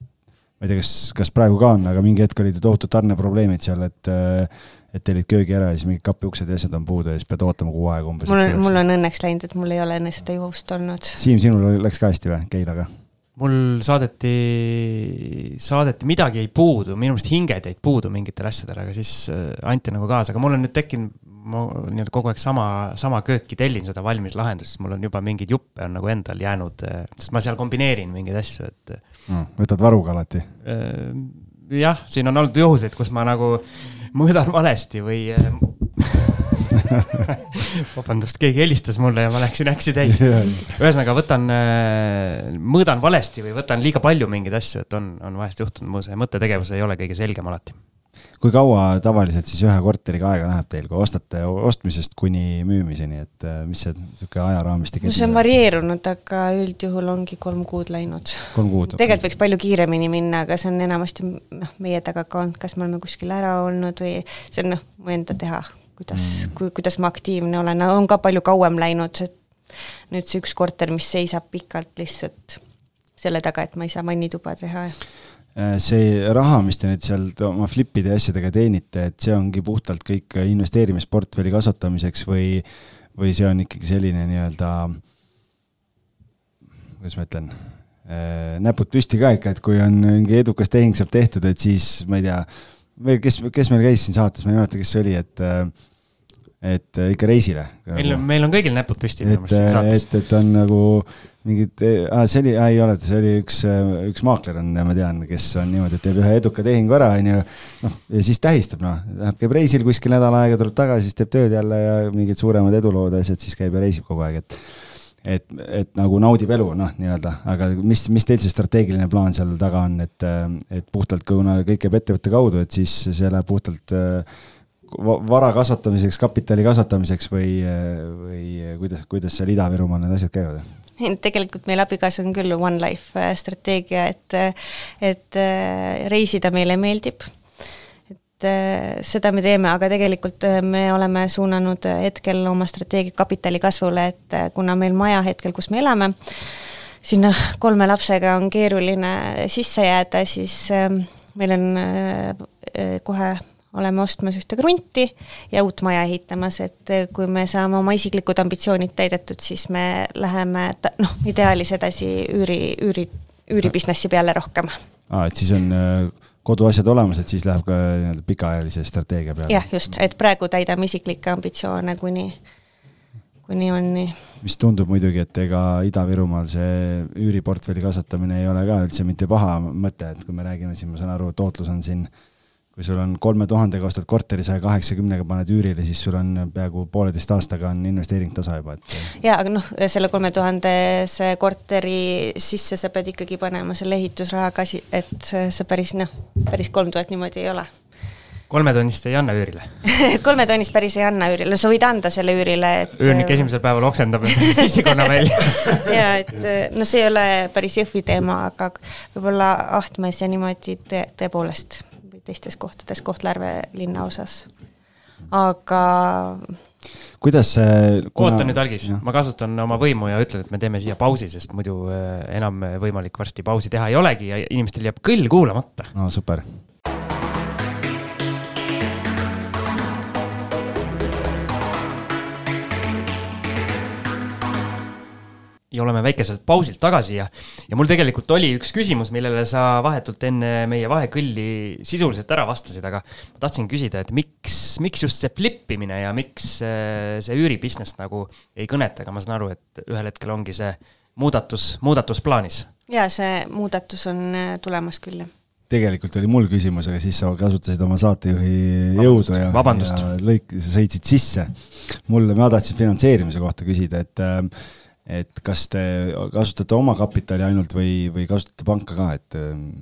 ma ei tea, kas, kas praegu ka on, aga mingi hetk olid tohutud tarneprobleemid seal, et äh, et tellid köögi ära ja siis mingid kapiuksed ja asjad on puudu ja siis pead ootama kuu aega umbes. mul on, mul on õnneks läinud, et mul ei ole enne seda juhust olnud. Siim, sinul läks ka hästi või, Keilaga? mul saadeti, saadeti, midagi jäi puudu, minu meelest hinged jäid puudu mingitel asjadel, aga siis äh, anti nagu kaasa, aga mul on nüüd tekkinud, ma nii-öelda kogu aeg sama, sama kööki tellin seda valmis lahendust, siis mul on juba mingeid juppe on nagu endal jäänud, äh, sest ma seal kombineerin mingeid asju, et mm,. võtad varuga alati? Äh, jah, siin on olnud juhuseid, kus ma nagu mõõdan valesti või äh, (laughs) vabandust, keegi helistas mulle ja ma läksin äksi täis. ühesõnaga võtan, äh, mõõdan valesti või võtan liiga palju mingeid asju, et on, on vahest juhtunud, mu see mõttetegevus ei ole kõige selgem alati kui kaua tavaliselt siis ühe korteriga aega läheb teil, kui ostate ostmisest kuni müümiseni, et äh, mis see niisugune ajaraamistik no see on varieerunud, aga üldjuhul ongi kolm kuud läinud. kolm kuud? tegelikult võiks palju kiiremini minna, aga see on enamasti noh, meie taga ka olnud, kas me oleme kuskil ära olnud või see on noh, mu enda teha, kuidas mm., kui, kuidas ma aktiivne olen, on ka palju kauem läinud, see nüüd see üks korter, mis seisab pikalt lihtsalt selle taga, et ma ei saa vannituba teha Äh, see raha, mis te nüüd sealt oma flipide ja asjadega teenite, et see ongi puhtalt kõik investeerimisportfelli kasvatamiseks või, või see on ikkagi selline nii-öelda, kuidas ma ütlen, äh, näpud püsti ka ikka, et kui on mingi edukas tehing saab tehtud, et siis ma ei tea, või kes, kes meil käis siin saates, ma ei mäleta, kes see oli, et et ikka reisile. meil on, meil on kõigil näpud püsti minu meelest siin saates. et, et on nagu mingid ah,, see oli, ei ole, see oli üks, üks maakler on, ma tean, kes on niimoodi, et teeb ühe eduka tehingu ära, on ju. noh, ja siis tähistab, noh, läheb, käib reisil kuskil nädal aega, tuleb tagasi, siis teeb tööd jälle ja mingid suuremad edulood ja asjad, siis käib ja reisib kogu aeg, et et, et nagu naudib elu, noh, nii-öelda, aga mis, mis teil see strateegiline plaan seal taga on, et, et puhtalt, kuna kõik käib ettevõtte kaudu, et siis see läheb puhtalt vara kasvatamiseks, kapitali kasvatamiseks või, või kuidas, kuidas seal Ida-Virumaal need asjad käivad? (laughs) tegelikult meil abikaasa on küll One Life strateegia, et, et reisida meile meeldib. Et äh, seda me teeme, aga tegelikult äh, me oleme suunanud äh, hetkel oma strateegia kapitali kasvule, et kuna meil maja hetkel, kus me elame, sinna kolme lapsega on keeruline sisse jääda, siis meil on kohe oleme ostmas ühte krunti ja uut maja ehitamas, et kui me saame oma isiklikud ambitsioonid täidetud, siis me läheme noh, ideaalis edasi üüri, üüri, üüribusinessi peale rohkem. aa, et siis on koduasjad olemas, et siis läheb ka nii-öelda pikaajalise strateegia peale. jah, just, et praegu täidame isiklikke ambitsioone, kuni, kuni on nii. mis tundub muidugi, et ega Ida-Virumaal see üüriportfelli kasvatamine ei ole ka üldse mitte paha mõte, et kui me räägime siin, ma saan aru, tootlus on siin äh, kui sul on kolme tuhandega ostad korteri saja kaheksakümnega paned üürile, siis sul on peaaegu pooleteist aastaga on investeering tasa juba, et. ja, aga noh, selle kolme tuhandese korteri sisse sa pead ikkagi panema selle ehitusraha ka, et see päris noh, päris kolm tuhat niimoodi ei ole kolmetonnist ei anna üürile (laughs) kolmetonnist päris ei anna üürile, sa võid anda selle üürile, et. üürnik esimesel päeval oksendab (laughs) (laughs) sissikonna välja ja et no see ei ole päris Jõhvi teema, aga võib-olla Ahtmes ja niimoodi te, tõepoolest teistes kohtades Kohtla-Järve linnaosas. aga kuidas see kuna... oota nüüd, Algis, ma kasutan oma võimu ja ütlen, et me teeme siia pausi, sest muidu äh, enam võimalik varsti pausi teha ei olegi ja inimestel jääb kõll kuulamata. no super ja oleme väikeselt pausilt tagasi ja, ja mul tegelikult oli üks küsimus, millele sa vahetult enne meie vahekõlli sisuliselt ära vastasid, aga ma tahtsin küsida, et miks, miks just see flip imine ja miks äh, see üüribusiness nagu ei kõneta, aga ma saan aru, et ühel hetkel ongi see muudatus, muudatus plaanis. ja see muudatus on äh, tulemas küll, jah tegelikult oli mul küsimus, aga siis sa kasutasid oma saatejuhi jõudu ja, ja lõik, sa sõitsid sisse. mul, ma tahtsin finantseerimise kohta küsida, et äh, et kas te kasutate oma kapitali ainult või, või kasutate panka ka, et mm,?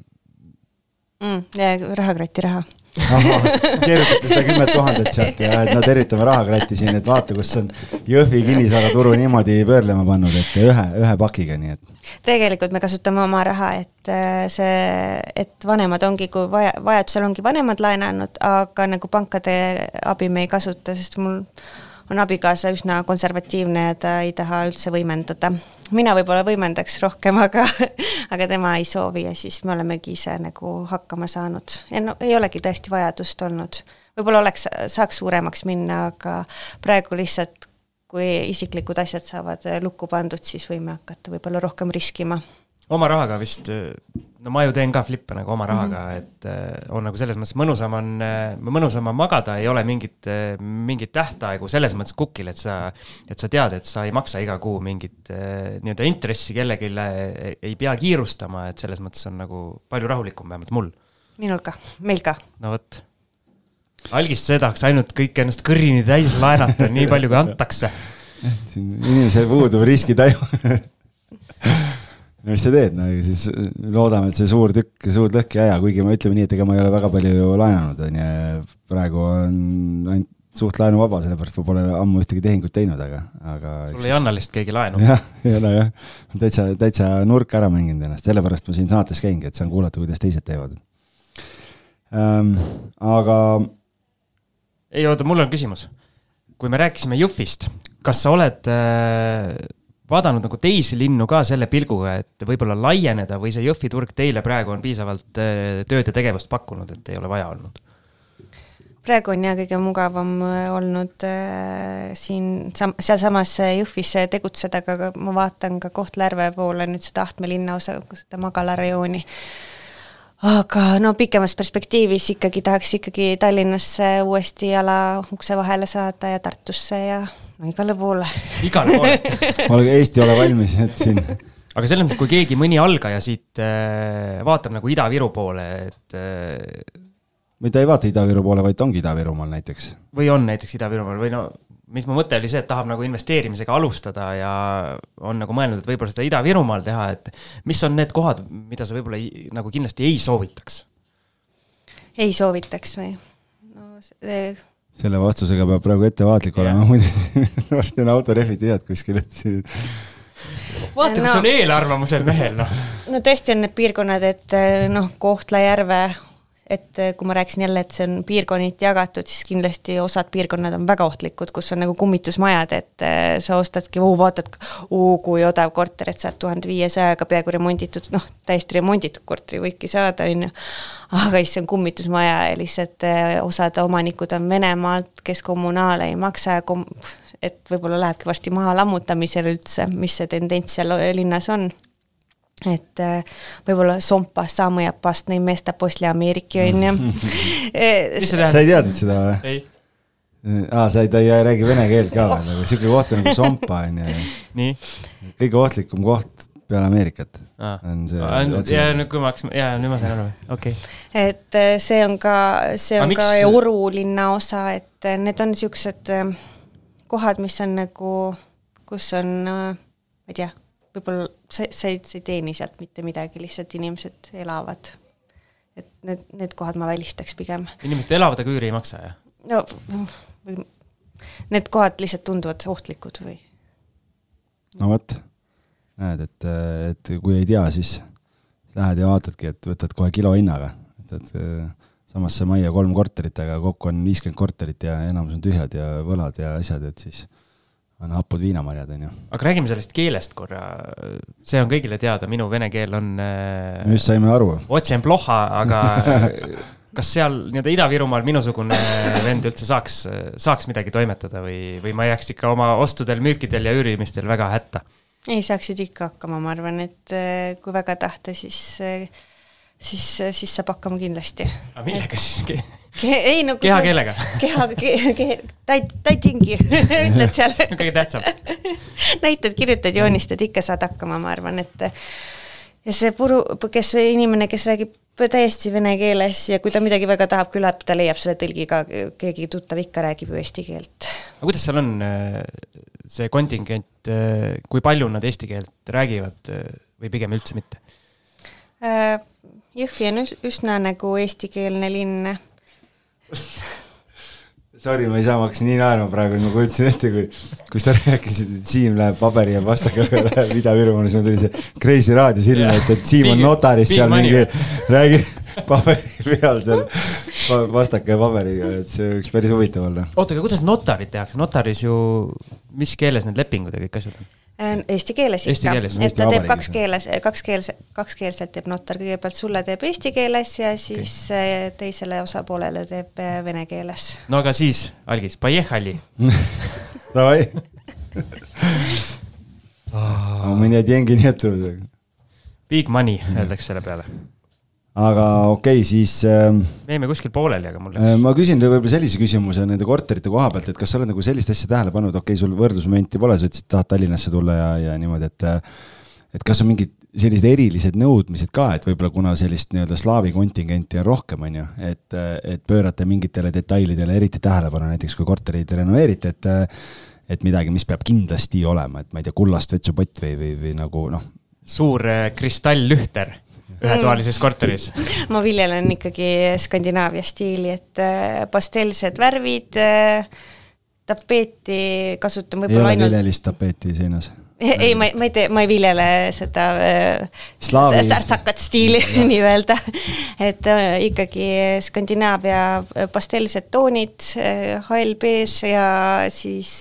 rahakratti raha keerutate seda kümmet tuhandet sealt ja et no tervitame rahakratti siin, et vaata, kus on Jõhvi kinnisvaraturu niimoodi pöörlema pannud, et ühe, ühe pakiga, nii et. tegelikult me kasutame oma raha, et äh, see, et vanemad ongi, kui vaja, vajadusel ongi vanemad laenanud, aga nagu pankade abi me ei kasuta, sest mul on abikaasa üsna konservatiivne ja ta ei taha üldse võimendada. mina võib-olla võimendaks rohkem, aga, (laughs) aga tema ei soovi ja siis me olemegi ise nagu hakkama saanud no ei olegi tõesti vajadust olnud. võib-olla oleks, saaks suuremaks minna, aga praegu lihtsalt kui isiklikud asjad saavad lukku pandud, siis võime hakata võib-olla rohkem riskima oma rahaga vist, no ma ju teen ka flippe nagu oma rahaga mm, -hmm. et äh, on nagu selles mõttes mõnusam on, äh, mõnusam on magada, ei ole mingit, äh, mingit tähtaegu selles mõttes kukil, et sa, et sa tead, et sa ei maksa iga kuu mingit nii-öelda intressi kellelegi, ei pea kiirustama, et selles mõttes on nagu palju rahulikum, vähemalt mul. minul ka, meil ka. no vot. algist see tahaks ainult kõik ennast kõrini täis laenata, nii palju kui antakse. (laughs) siin inimesel puudub riskitaju (laughs) no mis sa teed, no siis loodame, et see suur tükk suud lõhki ei aja, kuigi ma ütleme nii, et ega ma ei ole väga palju ju laenanud, on ju, praegu on ainult suht laenuvaba, sellepärast ma pole ammu ühtegi tehingut teinud, aga, aga. sul ei anna lihtsalt keegi laenu. jah, ei ole jah, täitsa, täitsa nurka ära mänginud ennast, sellepärast ma siin saates käingi, et saan kuulata, kuidas teised teevad ähm,. aga. ei oota, mul on küsimus. kui me rääkisime Jõhvist, kas sa oled äh, vaadanud nagu teisi linnu ka selle pilguga, et võib-olla laieneda või see Jõhvi turg teile praegu on piisavalt äh, tööd ja tegevust pakkunud, et ei ole vaja olnud? praegu on jah kõige mugavam äh, olnud äh, siin sam-, sealsamas Jõhvis tegutseda, aga ma vaatan ka Kohtla-Järve poole nüüd seda Ahtme linnaosa, seda magalarajooni. aga no pikemas perspektiivis ikkagi tahaks ikkagi Tallinnasse uuesti jala ukse vahele saada ja Tartusse ja no igale poole. igale poole (laughs) olge Eesti ole valmis, et siin aga selles mõttes, kui keegi, mõni algaja siit äh, vaatab nagu Ida-Viru poole, et äh, või ta ei vaata Ida-Viru poole, vaid ta ongi Ida-Virumaal näiteks. või on näiteks Ida-Virumaal või no mis mu mõte oli see, et tahab nagu investeerimisega alustada ja on nagu mõelnud, et võib-olla seda Ida-Virumaal teha, et mis on need kohad, mida sa võib-olla nagu kindlasti ei soovitaks? ei soovitaks või? no see selle vastusega peab praegu ettevaatlik olema, muidu (laughs) varsti on autorehvid tühjad kuskil, et siin vaata no,, kus on eelarvamusel mehel, noh. no tõesti on need piirkonnad, et noh, Kohtla-Järve et eh, kui ma rääkisin jälle, et see on piirkonniti jagatud, siis kindlasti osad piirkonnad on väga ohtlikud, kus on nagu kummitusmajad, et eh, sa ostadki, vaatad, kui odav korter, et saad tuhande viiesajaga peaaegu remonditud, noh, täiesti remonditud korteri võidki saada, on ju. aga issand, kummitusmaja ja lihtsalt eh, osad omanikud on Venemaalt, kes kommunaale ei maksa kom-, et võib-olla lähebki varsti maha lammutamisele üldse, mis see tendents seal linnas on et äh, võib-olla sompast sama ja past neid meeste posli Ameeriki onju (laughs) eh, sa ei teadnud seda või? aa, sa ei, ta ei räägi vene keelt ka või nagu siuke koht on nagu sompa onju. nii? kõige ohtlikum koht peale Ameerikat ah.. on see. ja nüüd, kui ma hakkasin, ja nüüd ma sain aru, okei okay.. et äh, see on ka, see on ah, ka miks... Oru linnaosa, et äh, need on siuksed kohad, mis on nagu, kus on, ma ei tea võib-olla sa, sa ei, sa ei teeni sealt mitte midagi, lihtsalt inimesed elavad. et need, need kohad ma välistaks pigem. inimesed elavad, aga üüri ei maksa, jah? no või need kohad lihtsalt tunduvad ohtlikud või? no vot, näed, et, et kui ei tea, siis lähed ja vaatadki, et võtad kohe kilo hinnaga, et, et samasse majja kolm korterit, aga kokku on viiskümmend korterit ja enamus on tühjad ja võlad ja asjad, et siis on hapud viinamarjad, on ju. aga räägime sellest keelest korra, see on kõigile teada, minu vene keel on äh,. just saime aru. Otsen ploha, aga (laughs) kas seal nii-öelda Ida-Virumaal minusugune vend üldse saaks, saaks midagi toimetada või, või ma jääks ikka oma ostudel, müükidel ja üürimistel väga hätta? ei, saaksid ikka hakkama, ma arvan, et äh, kui väga tahta, siis äh, siis, siis saab hakkama kindlasti. aga millega siis ke...? Ei no kehakeelega? keha, keha, keha, tait-, taitingi (laughs) ütled seal kõige tähtsam näitad, kirjutad, joonistad, ikka saad hakkama, ma arvan, et ja see puru, kes, inimene, kes räägib täiesti vene keeles ja kui ta midagi väga tahab, küllap ta leiab selle tõlgi ka, keegi tuttav ikka räägib ju eesti keelt. aga kuidas seal on see kontingent, kui palju nad eesti keelt räägivad või pigem üldse mitte? Äh, Jõhvi on üsna nagu eestikeelne linn. (laughs) Sorry, ma ei saa, ma hakkasin nii naerma praegu, ma kujutasin ette, kui, kui sa rääkisid, et Siim läheb paberi ja pastakaga läheb Ida-Virumaale, siis mul tuli see Kreisi raadio silme ette, et Siim on notaris seal mingi, (laughs) räägib paberi peal seal pastaka ja paberiga, et see võiks päris huvitav olla. oota, aga kuidas notarit tehakse, notaris ju, mis keeles need lepingud ja kõik asjad on? Äh, eesti keeles ikka, et ta teeb kaks keeles, kaks keels, kakskeelselt teeb notar, kõigepealt sulle teeb eesti keeles ja siis okay. Äh, teisele osapoolele teeb äh, vene keeles. no aga siis, Algis, поехали (laughs) Davai У меня деньги нету. Big money öeldakse selle peale aga okei okay,, siis äh,. me jäime kuskil pooleli, aga mul läks äh,. ma küsin võib-olla sellise küsimuse nende korterite koha pealt, et kas sa oled nagu sellist asja tähele pannud, okei okay,, sul võrdlusmomenti pole, sa ütlesid, tahad Tallinnasse tulla ja, ja niimoodi, et. et kas on mingid sellised erilised nõudmised ka, et võib-olla kuna sellist nii-öelda slaavi kontingenti on rohkem, on ju, et, et pöörate mingitele detailidele eriti tähelepanu, näiteks kui korterid renoveerite, et. et midagi, mis peab kindlasti olema, et ma ei tea, kullast vetsupott või, või, või nagu noh. suur äh, kristalllühter ühetoalises korteris? (laughs) ma viljelen ikkagi Skandinaavia stiili, et äh, pastellsed värvid, äh, tapeeti kasutan võib-olla ainult. ei ole viljelist tapeeti seinas? (laughs) ei, ma, ma ei tee, ma ei viljele seda äh, särtsakat stiili (laughs) nii-öelda. et ikkagi Skandinaavia pastellsed toonid hall beež ja siis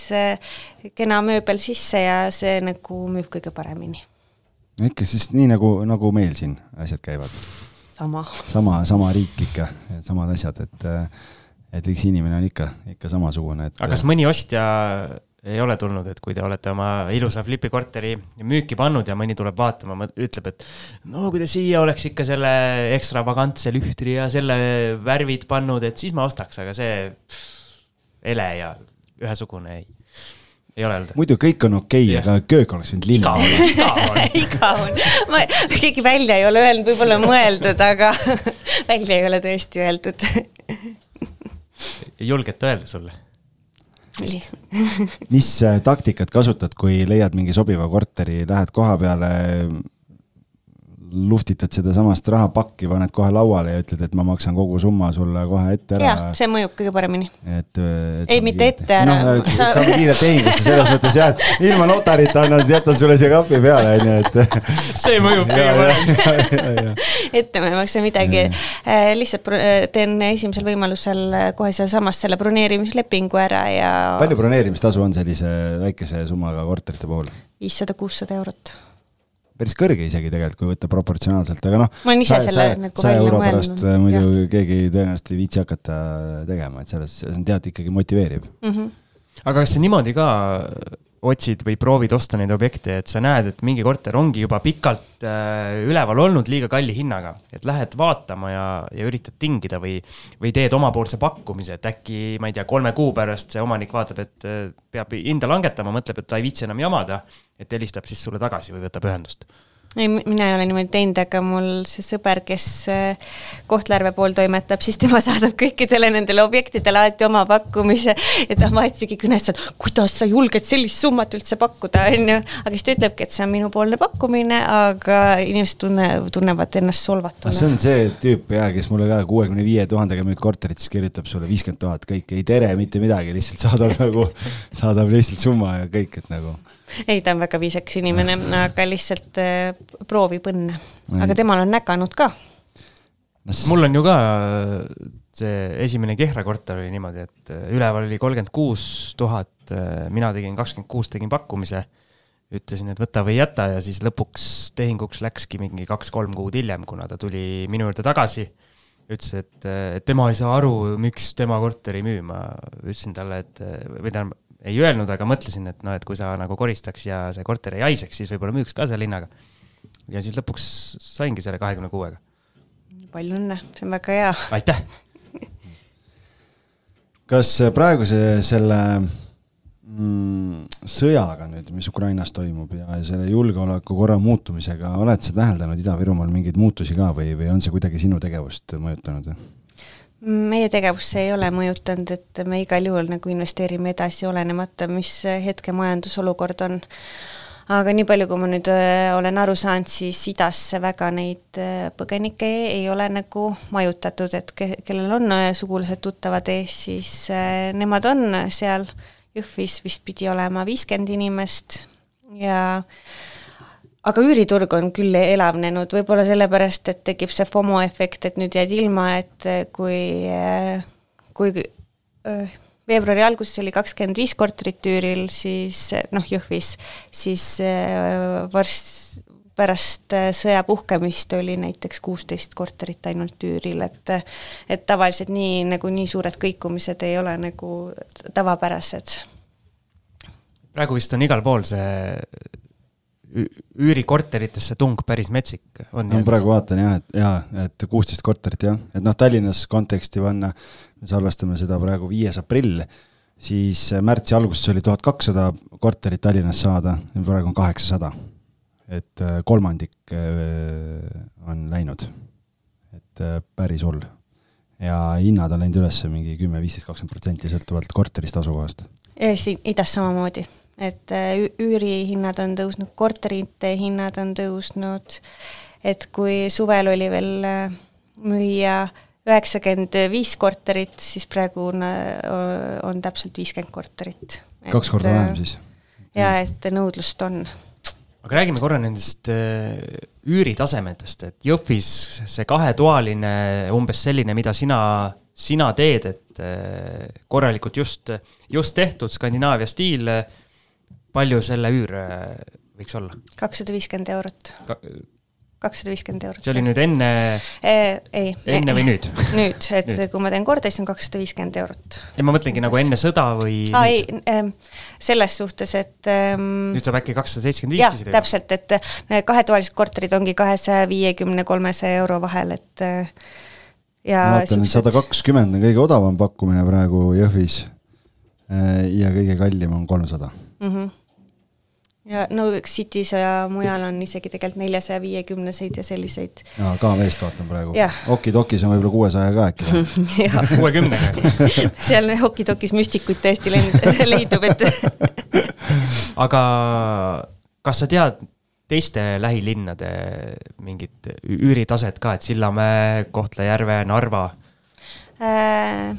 kena mööbel sisse ja see nagu müüb kõige paremini ikka siis nii nagu, nagu meil siin asjad käivad. sama. sama, sama riik ikka, samad asjad, et, et eks inimene on ikka, ikka samasugune, et. aga kas mõni ostja ei ole tulnud, et kui te olete oma ilusa flipikorteri müüki pannud ja mõni tuleb vaatama, ütleb, et no kui te siia oleks ikka selle ekstravagantse lühtri ja selle värvid pannud, et siis ma ostaks, aga see pff, ele ja ühesugune ei ei ole öeldud? muidu kõik on okei okay, aga köök oleks võinud lilla olla. igav on igav (laughs) on. ma, keegi välja ei ole öelnud, võib-olla mõeldud, aga (laughs) välja ei ole tõesti öeldud. ei julgeta öelda sulle? mis äh, taktikat kasutad, kui leiad mingi sobiva korteri, lähed koha peale luhtitad sedasamast rahapakki, paned kohe lauale ja ütled, et ma maksan kogu summa sulle kohe ette ära. jah, see mõjub kõige paremini. et, et. ei, mitte ette ära no,. Sa... saame kiirelt tehingusse selles mõttes jah, et ilma notarita annan, jätan sulle siia kapi peale, on ju, et. (laughs) see mõjub kõige paremini. ette ma ei maksa midagi, äh, lihtsalt äh, teen esimesel võimalusel kohe sealsamas selle broneerimislepingu ära ja. palju broneerimistasu on sellise väikese summaga korterite puhul? viissada, kuussada eurot päris kõrge isegi tegelikult, kui võtta proportsionaalselt, aga noh. ma olen ise selle nagu välja mõelnud. pärast muidu ja. keegi tõenäoliselt ei viitsi hakata tegema, et selles, see on tead ikkagi motiveeriv mm. -hmm. aga kas sa niimoodi ka otsid või proovid osta neid objekte, et sa näed, et mingi korter ongi juba pikalt äh, üleval olnud liiga kalli hinnaga, et lähed vaatama ja, ja üritad tingida või, või teed omapoolse pakkumise, et äkki, ma ei tea, kolme kuu pärast see omanik vaatab, et äh, peab hinda langetama, mõtleb, et ta ei viitsi enam jamada, et helistab siis sulle tagasi või võtab ühendust ei, mina ei ole niimoodi teinud, aga mul see sõber, kes äh, Kohtla-Järve pool toimetab, siis tema (laughs) saadab kõikidele nendele objektidele alati oma pakkumise. ja ta vahetasigi kõnes, et kuidas sa julged sellist summat üldse pakkuda, on ju. aga siis ta ütlebki, et see on minupoolne pakkumine, aga inimesed tunne, tunnevad ennast solvatuna. see on see tüüp jaa, kes mulle ka kuuekümne viie tuhandega müüd korterit, siis kirjutab sulle viiskümmend tuhat, kõik ei tere, mitte midagi, lihtsalt saadab nagu, saadab lihtsalt summa ja kõik, et nagu ei, ta on väga viisakas inimene, aga lihtsalt äh, proovib õnne. aga temal on näkanud ka. mul on ju ka äh, see esimene Kehra korter oli niimoodi, et äh, üleval oli kolmkümmend kuus tuhat, mina tegin kakskümmend kuus, tegin pakkumise. ütlesin, et võta või jäta ja siis lõpuks tehinguks läkski mingi kaks-kolm kuud hiljem, kuna ta tuli minu juurde tagasi ütles, et, et tema ei saa aru, miks tema korteri ei müü, ma ütlesin talle, et või tähendab, ei öelnud, aga mõtlesin, et noh, et kui sa nagu koristaks ja see korter ei haiseks, siis võib-olla müüks ka selle hinnaga. ja siis lõpuks saingi selle kahekümne kuuega. palju õnne, see on väga hea. aitäh kas praeguse selle mm, sõjaga nüüd, mis Ukrainas toimub ja selle julgeolekukorra muutumisega, oled sa täheldanud Ida-Virumaal mingeid muutusi ka või, või on see kuidagi sinu tegevust mõjutanud? Meie tegevus ei ole mõjutanud, et me igal juhul nagu investeerime edasi, olenemata, mis hetke majandusolukord on. aga nii palju, kui ma nüüd äh, olen aru saanud, siis idasse väga neid äh, põgenikke ei ole nagu majutatud, et ke-, kellel on äh, sugulased-tuttavad ees, siis nemad on seal, Jõhvis vist pidi olema viiskümmend inimest ja aga üüriturg on küll elavnenud, võib-olla sellepärast, et tekib see FOMO efekt, et nüüd jääd ilma, et kui, kui äh, veebruari alguses oli kakskümmend viis korterit üüril, siis noh, Jõhvis, siis äh, varsti pärast äh, sõja puhkemist oli näiteks kuusteist korterit ainult üüril, et et tavaliselt nii, nagu nii suured kõikumised ei ole nagu tavapärased. praegu vist on igal pool see üürikorteritesse tung päris metsik on. ma praegu vaatan jah, et jaa, et kuusteist korterit jah, et noh, Tallinnas konteksti panna, me salvestame seda praegu viies aprill, siis märtsi alguses oli tuhat kakssada korterit Tallinnas saada, praegu on kaheksasada. et äh, kolmandik äh, on läinud, et äh, päris hull. ja hinnad on läinud üles mingi kümme, viisteist, kakskümmend protsenti sõltuvalt korterist asukohast. siin idas samamoodi et äh, üürihinnad on tõusnud, korterite hinnad on tõusnud, et kui suvel oli veel äh, müüa üheksakümmend viis korterit, siis praegu on, äh, on täpselt viiskümmend korterit. kaks korda vähem siis? jaa, et nõudlust on. aga räägime korra nendest üüritasemetest, et Jõhvis see kahetoaline, umbes selline, mida sina, sina teed, et korralikult just, just tehtud Skandinaavia stiil palju selle üür võiks olla? kakssada viiskümmend eurot Ka. kakssada viiskümmend eurot. see oli nüüd enne e,? ei. enne või nüüd? (laughs) nüüd, et nüüd. kui ma teen korda, siis on kakssada viiskümmend eurot. ei, ma mõtlengi nagu enne sõda või? aa ei ähm,, selles suhtes, et ähm, nüüd saab äkki kakssada seitsekümmend viis küsida? jah, täpselt, et äh, kahetoalised korterid ongi kahesaja viiekümne, kolmesaja euro vahel, et äh, ja ma vaatan, et sada kakskümmend on kõige odavam pakkumine praegu Jõhvis ja kõige kallim on kolmsada mm. -hmm ja no City's ja mujal on isegi tegelikult neljasaja viiekümneseid ja selliseid. jaa, KV-st vaatan praegu. Okidokis on võib-olla kuuesaja ka äkki (laughs) kuuekümnega (laughs) seal Okidokis müstikuid tõesti (laughs) leidub, et aga kas sa tead teiste lähilinnade mingit üüritaset ka, et Sillamäe, Kohtla-Järve, Narva äh,?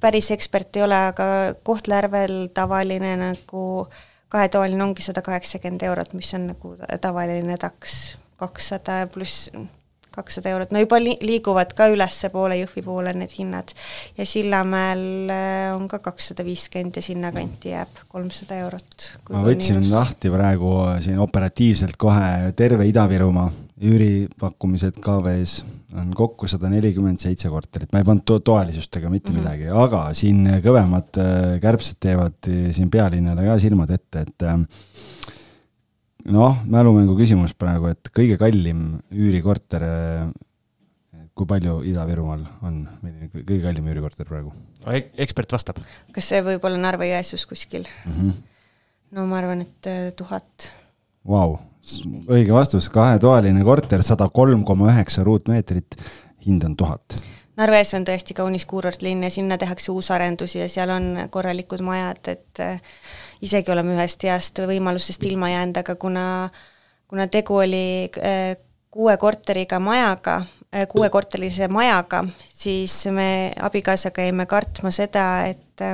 päris ekspert ei ole, aga Kohtla-Järvel tavaline nagu äh, kahetoaline ongi sada kaheksakümmend eurot, mis on nagu tavaline taks, kakssada pluss kakssada eurot, no juba li-, liiguvad ka ülespoole, Jõhvi poole need hinnad. ja Sillamäel äh, on ka kakssada viiskümmend ja sinnakanti jääb kolmsada eurot. ma võtsin lahti praegu siin operatiivselt kohe terve Ida-Virumaa üüripakkumised KV-s on kokku sada nelikümmend seitse korterit, ma ei pannud to toalisustega mitte mm -hmm. midagi, aga siin kõvemad äh, kärbsed teevad äh, siin pealinnale ka silmad ette, et äh, noh, mälumängu küsimus praegu, et kõige kallim üürikorter, kui palju Ida-Virumaal on, milline kõige kallim üürikorter praegu? ekspert vastab. kas see võib olla Narva-Jõesuus kuskil mm? -hmm. no ma arvan, et tuhat. Vau õige vastus, kahetoaline korter, sada kolm koma üheksa ruutmeetrit, hind on tuhat. Narves on tõesti kaunis kuurortlinn ja sinna tehakse uusarendusi ja seal on korralikud majad, et äh, isegi oleme ühest heast võimalusest ilma jäänud, aga kuna, kuna tegu oli äh, kuue korteriga majaga, äh, kuuekorterilise majaga, siis me abikaasaga jäime kartma seda, et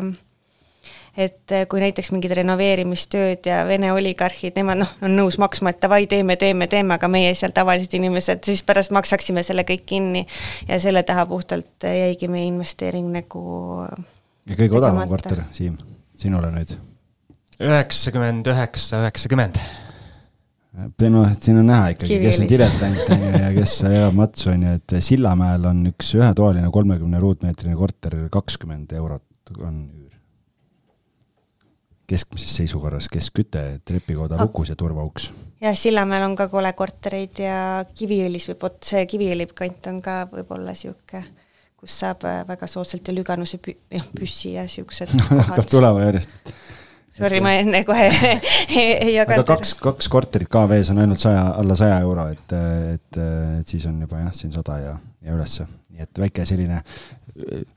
et eh, kui näiteks mingid renoveerimistööd ja Vene oligarhid, nemad noh, on nõus maksma, et davai, teeme, teeme, teeme, aga meie seal tavalised inimesed siis pärast maksaksime selle kõik kinni. ja selle taha puhtalt jäigi meie investeering nagu ja kõige odavam korter, Siim, sinule nüüd? üheksakümmend üheksa, üheksakümmend noh, et siin on näha ikkagi, kes on diletant on ju ja kes elab matsu on ju, et Sillamäel on üks ühetoaline kolmekümne ruutmeetrine korter kakskümmend eurot on keskmises seisukorras keskküte, trepikoda lukus ja turvauks. jah, Sillamäel on ka kole kortereid ja Kiviõlis võib, vot see Kiviõli kant on ka võib-olla niisugune, kus saab äh, väga soodsalt ja Lüganuse pü-, jah, püssi ja niisugused (laughs) hakkab tulema järjest. Sorry, ma enne kohe (laughs) ei jaganud. aga kaks, kaks korterit KV-s on ainult saja, alla saja euro, et, et, et siis on juba jah, siin sada ja, ja ülesse. nii et väike selline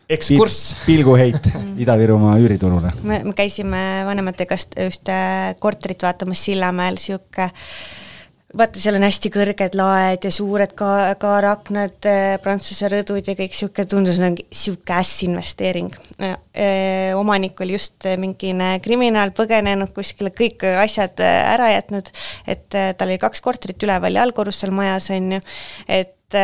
ekskurss. pilguheit Ida-Virumaa üüriturule. me, me käisime vanematega ühte korterit vaatamas Sillamäel, sihuke vaata, seal on hästi kõrged laed ja suured ka-, kaaraknad, äh, Prantsuse rõdud ja kõik sihuke, tundus nagu sihuke ässinvesteering. Äh, omanik oli just mingine kriminaal põgenenud kuskile, kõik asjad äh, ära jätnud, et tal oli kaks korterit üleval ja allkorrusel majas, on ju, et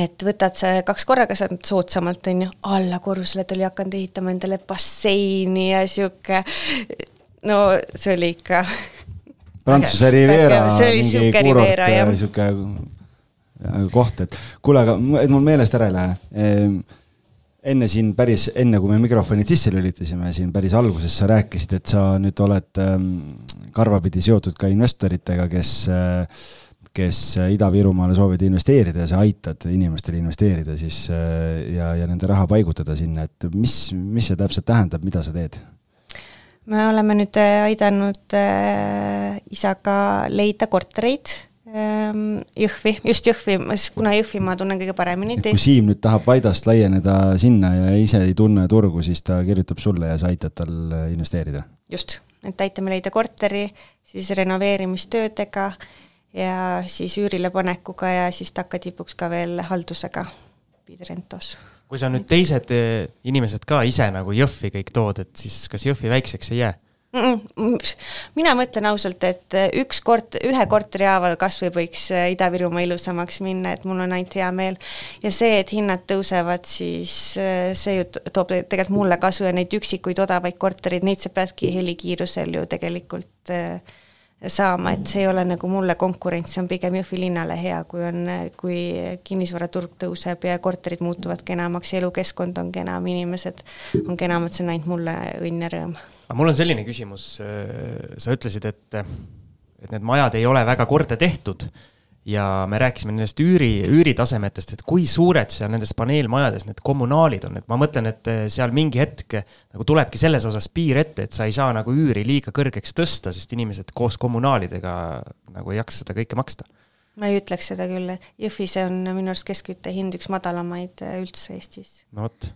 et võtad see kaks korraga, saad soodsamalt, on ju, alla korrusele ta oli hakanud ehitama endale basseini ja sihuke, no see oli ikka. (laughs) Prantsuse Riviera. see oli sihuke Riviera, jah. sihuke koht, et kuule, aga et mul meelest ära ei lähe ehm, enne siin päris, enne kui me mikrofonid sisse lülitasime, siin päris alguses sa rääkisid, et sa nüüd oled ähm, karvapidi seotud ka investoritega, kes äh, kes Ida-Virumaale soovivad investeerida ja sa aitad inimestel investeerida siis äh, ja, ja nende raha paigutada sinna, et mis, mis see täpselt tähendab, mida sa teed? me oleme nüüd äh, aidanud äh, isaga leida kortereid ähm, Jõhvi, just Jõhvi, kuna Jõhvi ma tunnen kõige paremini. kui Siim nüüd tahab Vaidast laieneda sinna ja ise ei tunne turgu, siis ta kirjutab sulle ja sa aitad tal investeerida? just, et aitame leida korteri, siis renoveerimistöödega ja siis üürile panekuga ja siis takkatipuks ka veel haldusega Pidrentos. kui sa nüüd teised eh, inimesed ka ise nagu Jõhvi kõik tood, et siis kas Jõhvi väikseks ei jää? mina mõtlen ausalt, et eh, üks kort-, ühe korteri haaval kas või võiks eh, Ida-Virumaa ilusamaks minna, et mul on ainult hea meel. ja see, et hinnad tõusevad, siis see ju toob tegelikult mulle kasu ja neid üksikuid odavaid korterid, neid sa peadki helikiirusel ju tegelikult äh, saama, et see ei ole nagu mulle konkurents, see on pigem Jõhvi linnale hea, kui on, kui kinnisvaraturg tõuseb ja korterid muutuvad kenamaks ja elukeskkond on kenam, inimesed on kenamad, see on ainult mulle õnn ja rõõm. aga mul on selline küsimus, sa ütlesid, et, et need majad ei ole väga korda tehtud ja me rääkisime nendest üüri, üüritasemetest, et kui suured seal nendes paneelmajades need kommunaalid on, et ma mõtlen, et eh, seal mingi hetk nagu tulebki selles osas piir ette, et sa ei saa nagu üüri liiga kõrgeks tõsta, sest inimesed koos kommunaalidega nagu ei jaksa seda kõike maksta. ma ei ütleks seda küll, Jõhvis on minu arust keskkütte hind üks madalamaid eh, üldse Eestis. no vot.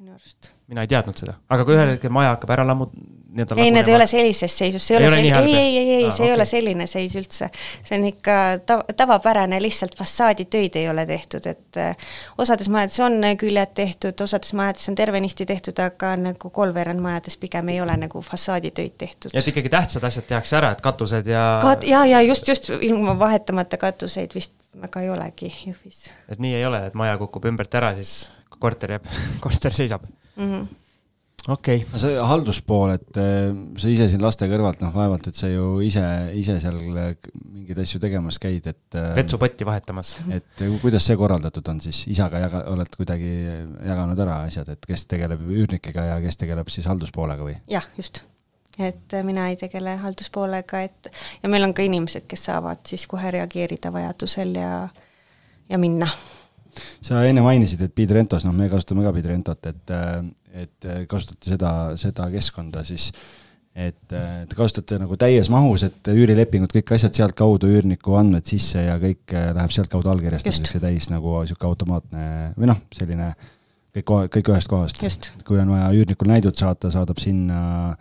minu arust. mina ei teadnud seda, aga kui ühel hetkel maja hakkab ära lammut-, nii-öelda ei, need ei ole sellises seisus, see ei, ei ole selline, ei, ei, ei, ei, see okay. ei ole selline seis üldse. see on ikka tav-, tavapärane, lihtsalt fassaaditöid ei ole tehtud, et äh, osades majades on küljed tehtud, osades majades on tervenisti tehtud, aga nagu kolmveerand majades pigem ei ole nagu fassaaditöid tehtud. et ikkagi tähtsad asjad tehakse ära, et katused ja Kat-, ja, ja just, just ilma vahetamata katuseid vist väga ei olegi Jõhvis. et nii ei ole, et maja kukub ümbert ära, siis korter jääb, (laughs) korter seisab mm. -hmm okei okay.. see halduspool, et äh, sa ise siin laste kõrvalt, noh, vaevalt, et sa ju ise, ise seal äh, mingeid asju tegemas käid, et. Äh, vetsupotti vahetamas. et kuidas see korraldatud on siis, isaga jaga-, oled kuidagi jaganud ära asjad, et kes tegeleb üürnikega ja kes tegeleb siis halduspoolega või? jah, just et mina ei tegele halduspoolega, et ja meil on ka inimesed, kes saavad siis kohe reageerida vajadusel ja, ja minna sa enne mainisid, et Bidrentos, noh, me kasutame ka Bidrentot, et, et kasutate seda, seda keskkonda siis, et te kasutate nagu täies mahus, et üürilepingud, kõik asjad sealtkaudu, üürniku andmed sisse ja kõik läheb sealtkaudu allkirjastamiseks ja täis nagu sihuke automaatne või noh, selline kõik, kõik ühest kohast. kui on vaja üürnikul näidud saata, saadab sinna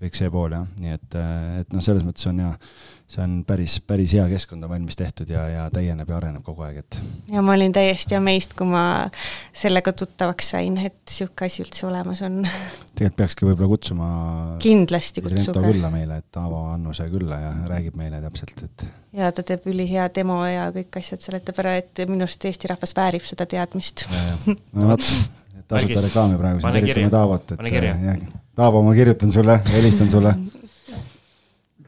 kõik see pool jah, nii et, et noh, selles mõttes on hea see on päris, päris hea keskkond on valmis tehtud ja, ja täieneb ja areneb kogu aeg, et. ja ma olin täiesti amazed, kui ma sellega tuttavaks sain, et sihuke asi üldse olemas on. tegelikult peakski võib-olla kutsuma. kindlasti kutsuge. külla meile, et Aavo Annuse külla ja räägib meile täpselt, et. ja ta teeb ülihea demo ja kõik asjad, seletab ära, et minu arust Eesti rahvas väärib seda teadmist. no vot, tasuta reklaami praegu siin, tervitame Taavot, et. Taavo, ma kirjutan sulle, helistan sulle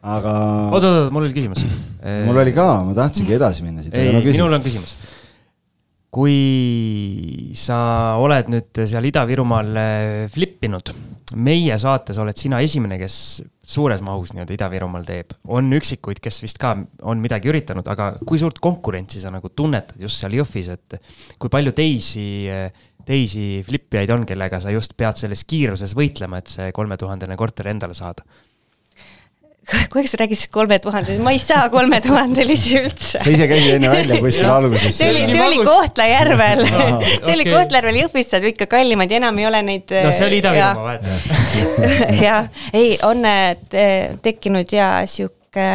aga. oot, oot, oot, mul oli küsimus. (clears throat) mul oli ka, ma tahtsingi edasi minna siit. ei, minul on küsimus. kui sa oled nüüd seal Ida-Virumaal eh, flippinud, meie saates oled sina esimene, kes suures mahus nii-öelda Ida-Virumaal teeb. on üksikuid, kes vist ka on midagi üritanud, aga kui suurt konkurentsi sa nagu tunnetad just seal Jõhvis, et kui palju teisi teisi flippijaid on, kellega sa just pead selles kiiruses võitlema, et see kolmetuhandene korter endale saada kuidas sa räägid siis kolme tuhandest, ma ei saa kolmetuhandelisi üldse. sa ise käisid enne välja kuskil alguses. see oli, see oli Kohtla-Järvel see oli Kohtla-Järvel, Jõhvis saad ikka kallimad ja enam ei ole neid. no see oli Ida-Virumaa vahet. (laughs) jah, ei, on tekkinud ja sihuke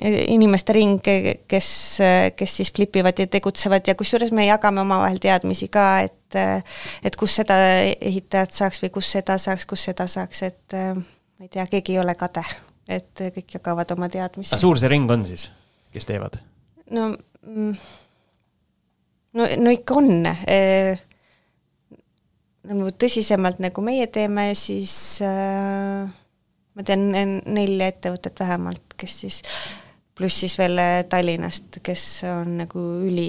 inimeste ring, kes, kes siis flipivad ja tegutsevad ja kusjuures me jagame omavahel teadmisi ka, et et kus seda ehitajat saaks või kus seda saaks, kus seda saaks, et ma ei tea, keegi ei ole kade et kõik jagavad oma teadmisi. aga suur see ring on siis, kes teevad? no, mm, no, no ikka on e,. nagu tõsisemalt, nagu meie teeme, siis äh, ma tean nelja ettevõtet vähemalt, kes siis, pluss siis veel Tallinnast, kes on nagu üli,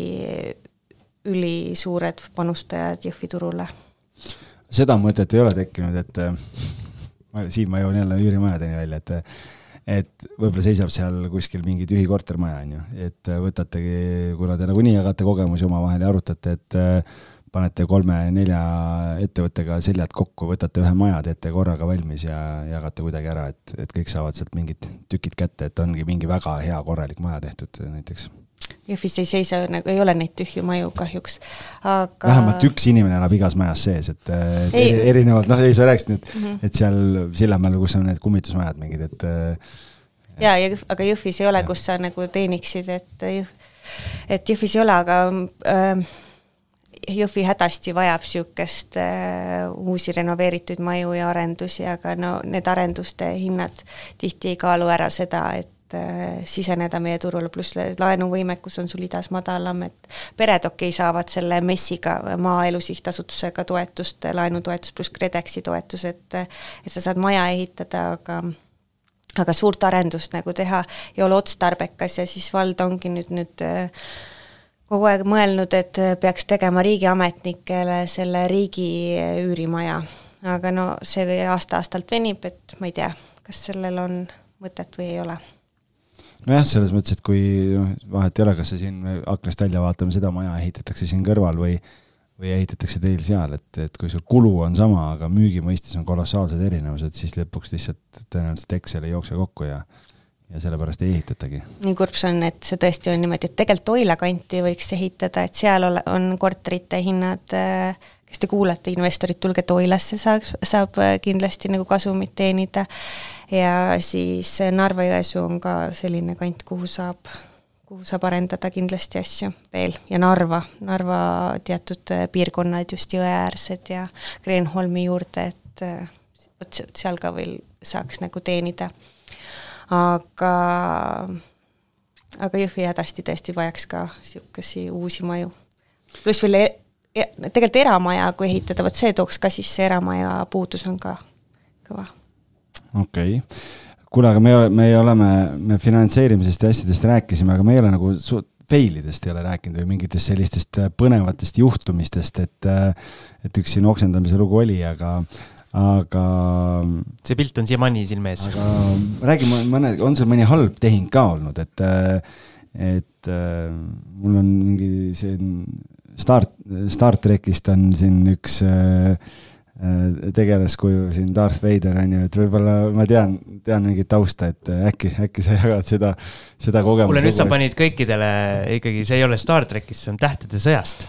ülisuured panustajad Jõhvi turule. seda mõtet ei ole tekkinud, et siin ma jõuan jälle üürimajadeni välja, et et võib-olla seisab seal kuskil mingi tühi kortermaja, on ju, et võtategi, kuna te nagunii jagate kogemusi omavahel ja arutate, et panete kolme-nelja ettevõttega seljad kokku, võtate ühe maja, teete korraga valmis ja jagate kuidagi ära, et, et kõik saavad sealt mingid tükid kätte, et ongi mingi väga hea korralik maja tehtud näiteks Jõhvis ei seisa, nagu ei ole neid tühju maju kahjuks, aga. vähemalt üks inimene elab igas majas sees, et, et ei. erinevalt, noh, ei sa rääkisid nüüd mm, -hmm. et seal Sillamäel, kus on need kummitusmajad mingid, et. ja, ja aga Jõhvis ei ole, kus sa nagu teeniksid, et Jõh-, et Jõhvis ei ole, aga äh, Jõhvi hädasti vajab niisugust äh, uusi renoveeritud maju ja arendusi, aga no need arenduste hinnad tihti ei kaalu ära seda, et Äh, siseneda meie turule, pluss laenuvõimekus on sul idas madalam, et pered okei okay, saavad selle MES-iga, Maaelu Sihtasutusega toetust, laenutoetust pluss KredExi toetus, et et sa saad maja ehitada, aga aga suurt arendust nagu teha ei ole otstarbekas ja siis vald ongi nüüd, nüüd äh, kogu aeg mõelnud, et peaks tegema riigiametnikele selle riigi üürimaja. aga no see aasta-aastalt venib, et ma ei tea, kas sellel on mõtet või ei ole nojah, selles mõttes, et kui noh, vahet ei ole, kas sa siin aknast välja vaatame, seda maja ehitatakse siin kõrval või või ehitatakse teil seal, et, et kui sul kulu on sama, aga müügi mõistes on kolossaalsed erinevused, siis lõpuks lihtsalt tõenäoliselt Excel ei jookse kokku ja ja sellepärast ei ehitatagi. nii kurb see on, et see tõesti on niimoodi, et tegelikult Oila kanti võiks ehitada, et seal ole, on korterite hinnad äh, kes te kuulate, investorid, tulge Toilasse, saaks, saab kindlasti nagu kasumit teenida. Ja siis äh, Narva-Jõesuu on ka selline kant, kuhu saab, kuhu saab arendada kindlasti asju veel ja Narva, Narva teatud äh, piirkonnad just jõeäärsed ja Kreenholmi juurde, et vot seal ka veel saaks nagu teenida. aga aga Jõhvi hädasti tõesti vajaks ka niisugusi uusi maju. pluss veel e-, tegelikult eramaja, kui ehitada, vot see tooks ka sisse, eramaja puudus on ka kõva. Okei okay., kuule, aga me, me oleme, me finantseerimisest ja asjadest rääkisime, aga me ei ole nagu fail idest ei ole rääkinud või mingitest sellistest põnevatest juhtumistest, et, et üks siin oksendamise lugu oli, aga, aga. see pilt on siiamaani silme ees. aga räägi mõne, on sul mõni halb tehing ka olnud, et, et mul on mingi siin Star, Star trackist on siin üks äh, äh, tegelaskuju siin, Darth Vader on ju, et võib-olla ma tean, tean mingit tausta, et äh, äkki, äkki sa (laughs) jagad seda, seda kogemust. kuule, nüüd sa panid kõikidele ikkagi, see ei ole Star trackist, see on Tähtede sõjast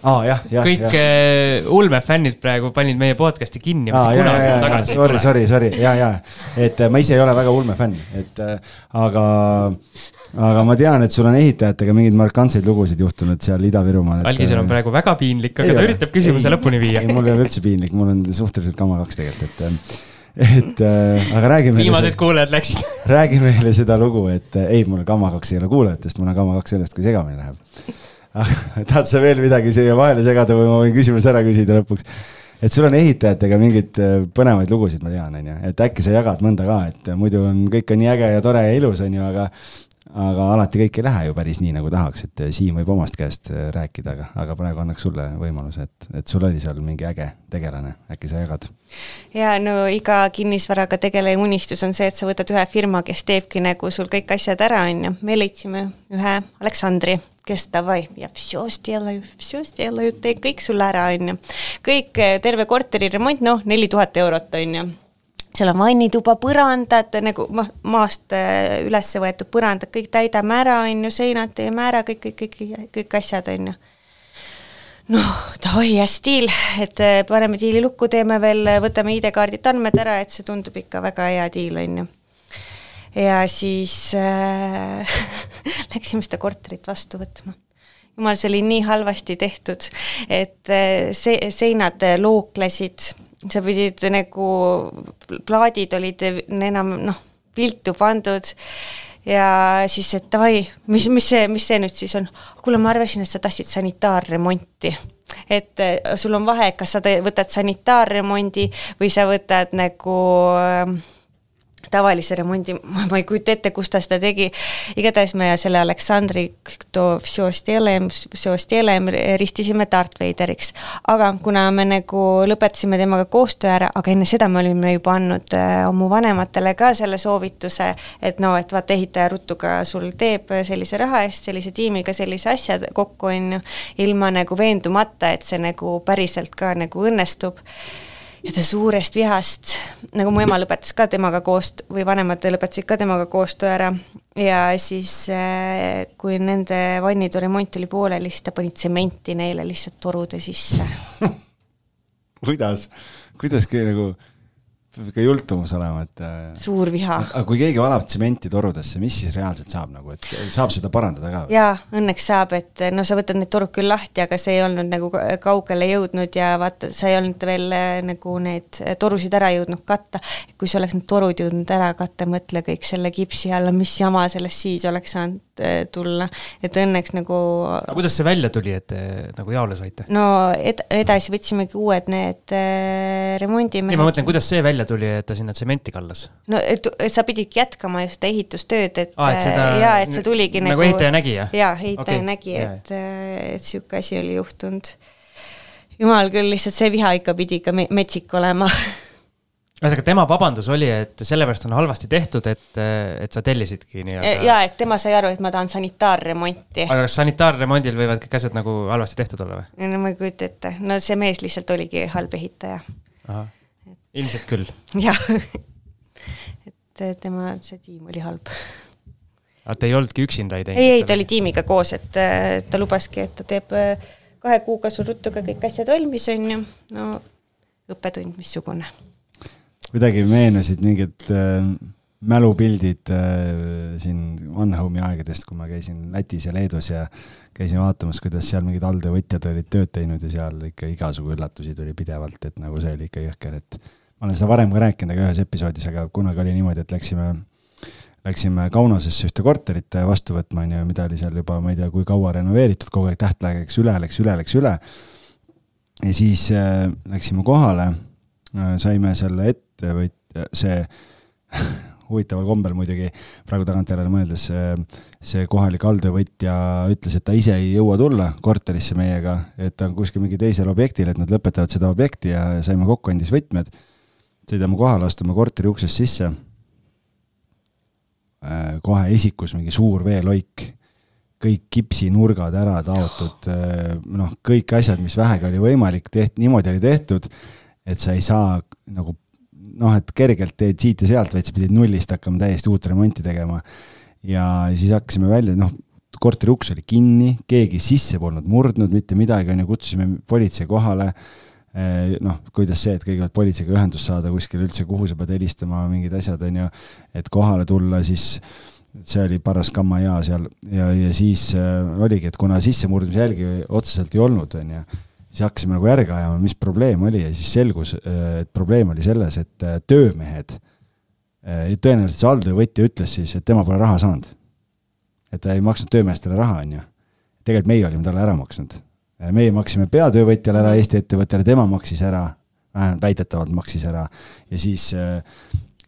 ah,, jah, jah. kõik äh, ulmefännid praegu panid meie podcast'i kinni ah,. sorry, sorry, sorry, ja, ja, et ma ise ei ole väga ulmefänn, et aga aga ma tean, et sul on ehitajatega mingeid markantseid lugusid juhtunud seal Ida-Virumaal. Algisel on äh, praegu väga piinlik, aga ei ta üritab küsimuse ei, lõpuni viia. mul ei ole üldse piinlik, mul on suhteliselt kama kaks tegelikult, et äh, et äh, aga räägi meile. viimased kuulajad läksid räägi meile seda lugu, et äh, ei, mul kama kaks ei ole kuulajatest, mul on kama kaks sellest, kui segamini läheb. (laughs) tahad sa veel midagi siia vahele segada või ma võin küsimuse ära küsida lõpuks? et sul on ehitajatega mingeid põnevaid lugusid, ma tean, on ju, et äkki sa jagad mõnda ka, et muidu on, kõik on nii äge ja tore ja ilus, on ju, aga aga alati kõik ei lähe ju päris nii, nagu tahaks, et Siim võib omast käest äh, rääkida, aga, aga praegu annaks sulle võimaluse, et, et sul oli seal mingi äge tegelane, äkki sa jagad? ja no iga kinnisvaraga tegeleja unistus on see, et sa võtad ühe firma, kes teebki nagu sul kõik asjad ära, on ju. me leidsime ühe Aleksandri, kes davai ja teeb kõik sulle ära, on ju. kõik, terve korteri remont, noh, neli tuhat eurot, on ju seal on vannituba, põrandad nagu ma-, maast äh, üles võetud põrandad, kõik täidame ära, on ju, seinad teeme ära, kõik, kõik, kõik, kõik asjad, on ju. noh, davai, hea stiil, et äh, paneme diili lukku, teeme veel, võtame ID-kaardilt andmed ära, et see tundub ikka väga hea diil, on ju. ja siis äh, (laughs) läksime seda korterit vastu võtma jumal, see oli nii halvasti tehtud, et äh, see, seinad looklesid sa pidid nagu, plaadid olid enam noh, viltu pandud ja siis, et davai, mis, mis see, mis see nüüd siis on? kuule, ma arvasin, et sa tahtsid sanitaarremonti. et äh, sul on vahe, kas sa võtad sanitaarremondi või sa võtad nagu äh, tavalise remondi, ma ei kujuta ette, kus ta seda tegi, igatahes me selle Aleksandri ristisime Darth Vaderiks. aga kuna me nagu lõpetasime temaga koostöö ära, aga enne seda me olime juba andnud äh, oma vanematele ka selle soovituse, et no, et vaata, ehitaja ruttu ka sul teeb sellise raha eest, sellise tiimiga sellise asja kokku, on ju, ilma nagu veendumata, et see nagu päriselt ka nagu õnnestub ja ta suurest vihast, nagu mu ema lõpetas ka temaga koost- või vanemad lõpetasid ka temaga koostöö ära. Ja siis äh, kui nende vannitoa remont oli pooleli, siis ta pani tsementi neile lihtsalt torude sisse. (laughs) Kuidas, kuidagi nagu ikka jultumus olema, et. Äh, suur viha. aga kui keegi valab tsementi torudesse, mis siis reaalselt saab nagu, et saab seda parandada ka? jaa, õnneks saab, et no sa võtad need torud küll lahti, aga see ei olnud nagu kaugele jõudnud ja vaata, sa ei olnud veel äh, nagu need torusid ära jõudnud katta. kui sa oleks need torud jõudnud ära katta, mõtle kõik selle kipsi alla, mis jama sellest siis oleks saanud äh, tulla, et õnneks nagu. aga kuidas see välja tuli, et nagu jaole saite? no ed-, edasi võtsimegi uued need äh, remondimehed. ei, ma mõtlen, kuidas see välja välja tuli, et ta sinna tsementi kallas? no et, et sa pididki jätkama just seda ehitustööd, et ah, et seda, jaa, et see tuligi nagu nagu ehitaja nägi, jah? jaa, ehitaja okay. nägi, et, et niisugune asi oli juhtunud. jumal küll, lihtsalt see viha ikka pidi ikka metsik olema ühesõnaga, tema vabandus oli, et sellepärast on halvasti tehtud, et, et sa tellisidki nii-öelda. ja, et tema sai aru, et ma tahan sanitaarremonti. aga kas sanitaarremondil võivad kõik asjad nagu halvasti tehtud olla või? no ma ei kujuta ette, no see mees lihtsalt oligi halb ehitaja. Ilmselt küll. (laughs) jah, et tema, see tiim oli halb. aga te ei olnudki üksinda, ei teinud? ei, ei, ta oli tiimiga koos, et ta lubaski, et ta teeb kahe kuuga sul ruttu ka kõik asjad valmis, on ju, no õppetund missugune kuidagi meenusid mingid äh, mälupildid äh, siin One-Home'i aegadest, kui ma käisin Lätis ja Leedus ja käisin vaatamas, kuidas seal mingid alltöövõtjad olid tööd teinud ja seal ikka igasugu üllatusi tuli pidevalt, et nagu see oli ikka jõhker, et ma olen seda varem ka rääkinud, aga ühes episoodis, aga kunagi oli niimoodi, et läksime, läksime Kaunasesse ühte korterit vastu võtma, on ju, mida oli seal juba, ma ei tea, kui kaua renoveeritud, kogu aeg tähtlaeg läks üle, läks üle, läks üle. ja siis äh, läksime kohale äh,, saime selle ette ettevõtja, see (laughs) huvitaval kombel muidugi praegu tagantjärele mõeldes, see kohalik alltöövõtja ütles, et ta ise ei jõua tulla korterisse meiega, et ta on kuskil mingi teisel objektil, et nad lõpetavad seda objekti ja saime kokku, andis võtmed. Sõidame kohale, astume korteri uksest sisse. kohe esikus mingi suur veeloik, kõik kipsinurgad ära taotud, noh, kõik asjad, mis vähegi oli võimalik, teht-, niimoodi oli tehtud, et sa ei saa nagu noh, et kergelt teed siit ja sealt, vaid sa pidid nullist hakkama täiesti uut remonti tegema. ja siis hakkasime välja, noh, korteri uks oli kinni, keegi sisse polnud murdnud mitte midagi, on ju, kutsusime politsei kohale noh, kuidas see, et kõigepealt politseiga ühendust saada kuskil üldse, kuhu sa pead helistama, mingid asjad, on ju, et kohale tulla, siis see oli paras kamma hea seal ja, ja siis äh, oligi, et kuna sissemurdmise jälgi otseselt ei olnud, on ju siis hakkasime nagu järge ajama, mis probleem oli ja siis selgus, äh, et probleem oli selles, et töömehed, tõenäoliselt see alltöövõtja ütles siis, et tema pole raha saanud. et ta ei maksnud töömeestele raha, on ju. tegelikult meie olime talle ära maksnud. Meie maksime peatöövõtjale ära, Eesti ettevõttele, tema maksis ära, vähemalt väidetavalt maksis ära. Ja siis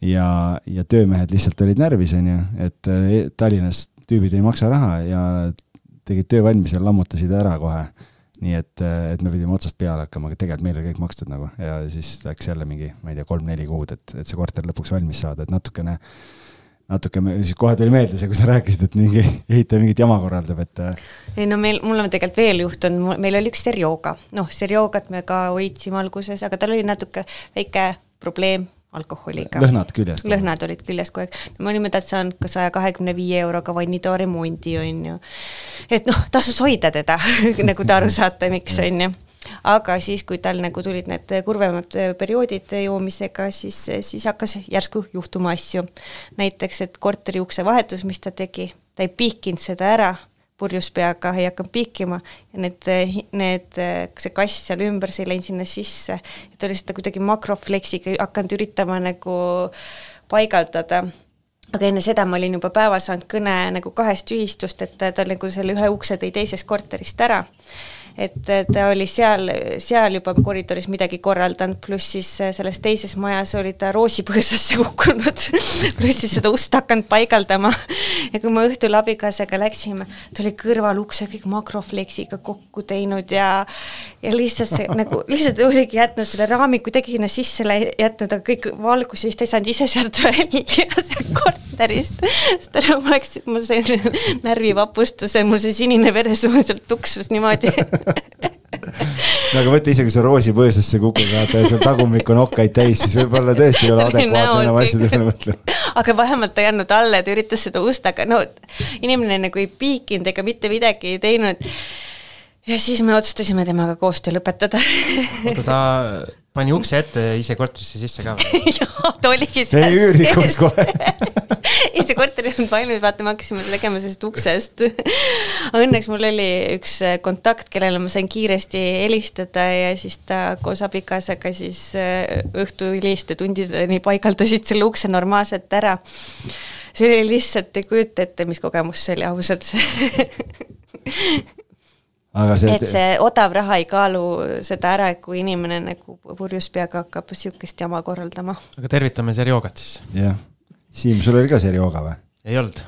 ja, ja töömehed lihtsalt olid närvis, on ju, et Tallinnas tüübid ei maksa raha ja tegid töö valmis ja lammutasid ära kohe. Nii et, et me pidime otsast peale hakkama, aga tegelikult meil oli kõik makstud nagu. Ja siis läks jälle mingi, ma ei tea, kolm-neli kuud, et, et see korter lõpuks valmis saada, et natukene natuke, siis kohe tuli meelde see, kui sa rääkisid, et mingi ehitaja mingit jama korraldab, et. Äh, ei no meil, mul on tegelikult veel juhtunud, meil oli üks Serjoga, noh, Serjogat me ka hoidsime alguses, aga tal oli natuke väike probleem alkoholiga. lõhnad küljes. lõhnad olid küljes kogu aeg. me olime talt saanud ka saja kahekümne viie euroga vannitoa remondi, on ju. et noh, tasus hoida teda (laughs) nagu te aru saate, miks, on ju aga siis, kui tal nagu tulid need kurvemad perioodid joomisega, siis, siis hakkas järsku juhtuma asju. näiteks, et korteri ukse vahetus, mis ta tegi, ta ei pihkinud seda ära purjus peaga ei hakanud piikima ja need, need, see kass seal ümber, see ei läinud sinna sisse. et oli seda kuidagi makrofleksiga hakanud üritama nagu paigaldada aga enne seda ma olin juba päeval saanud kõne nagu kahest ühistust, et ta nagu selle ühe ukse tõi teisest korterist ära et ta oli seal, seal juba koridoris midagi korraldanud, pluss siis selles teises majas oli ta roosipõõsasse (laughs) kukkunud pluss siis seda ust hakanud paigaldama. ja kui me õhtul abikaasaga läksime, ta oli kõrval ukse kõik makrofleksiga kokku teinud ja, ja lihtsalt see (laughs) nagu, lihtsalt oligi jätnud selle raami kuidagi sinna sisse jätnud, aga kõik valgus ja siis ta ei saanud ise sealt (laughs) välja sealt korterist. sest ta oleks, mul see närvivapustus, mul see sinine veresoon sealt tuksus niimoodi no aga mõtle ise, kui sa roosipõõsasse kukud, vaata ja sul tagumik on okkaid täis, siis võib-olla tõesti ei ole adekvaatne enam asjade peale mõtlema. aga vähemalt ta ei andnud alla, ta üritas seda ust, aga no inimene nagu ei piikinud ega mitte midagi ei teinud. Ja siis me otsustasime temaga koostöö lõpetada oota, ta pani ukse ette ise korterisse sisse ka või? (laughs) jaa, ta oligi seal sees. üürnikus kohe (laughs) ei, see korter ei olnud valmis, vaata, me hakkasime tegema sellest uksest. (laughs) õnneks mul oli üks kontakt, kellele ma sain kiiresti helistada ja siis ta koos abikaasaga siis äh, õhtu hiliste tundideni paigaldasid selle ukse normaalselt ära. see oli lihtsalt, ei kujuta ette, mis kogemus see oli, ausalt aga see et see odav raha ei kaalu seda ära, et kui inimene nagu purjus peaga hakkab niisugust jama korraldama. aga tervitame Serjogat siis. jah Siim, sul oli ka seeriooga või? ei olnud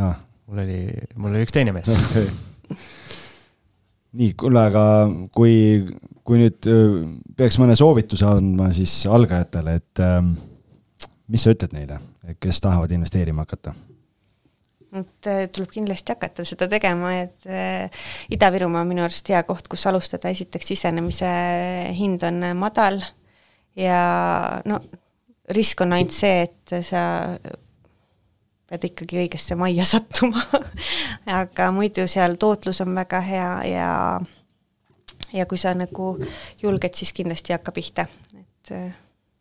ah.. mul oli, mul oli üks teine mees okay.. nii, kuule, aga kui, kui nüüd peaks mõne soovituse andma siis algajatele, et ähm, mis sa ütled neile, kes tahavad investeerima hakata? Et tuleb kindlasti hakata seda tegema, et äh, Ida-Virumaa on minu arust hea koht, kus alustada, esiteks sisenemise hind on madal ja no risk on ainult see, et sa pead ikkagi õigesse majja (laughs) sattuma. Aga muidu seal tootlus on väga hea ja ja kui sa nagu julged, siis kindlasti hakka pihta, et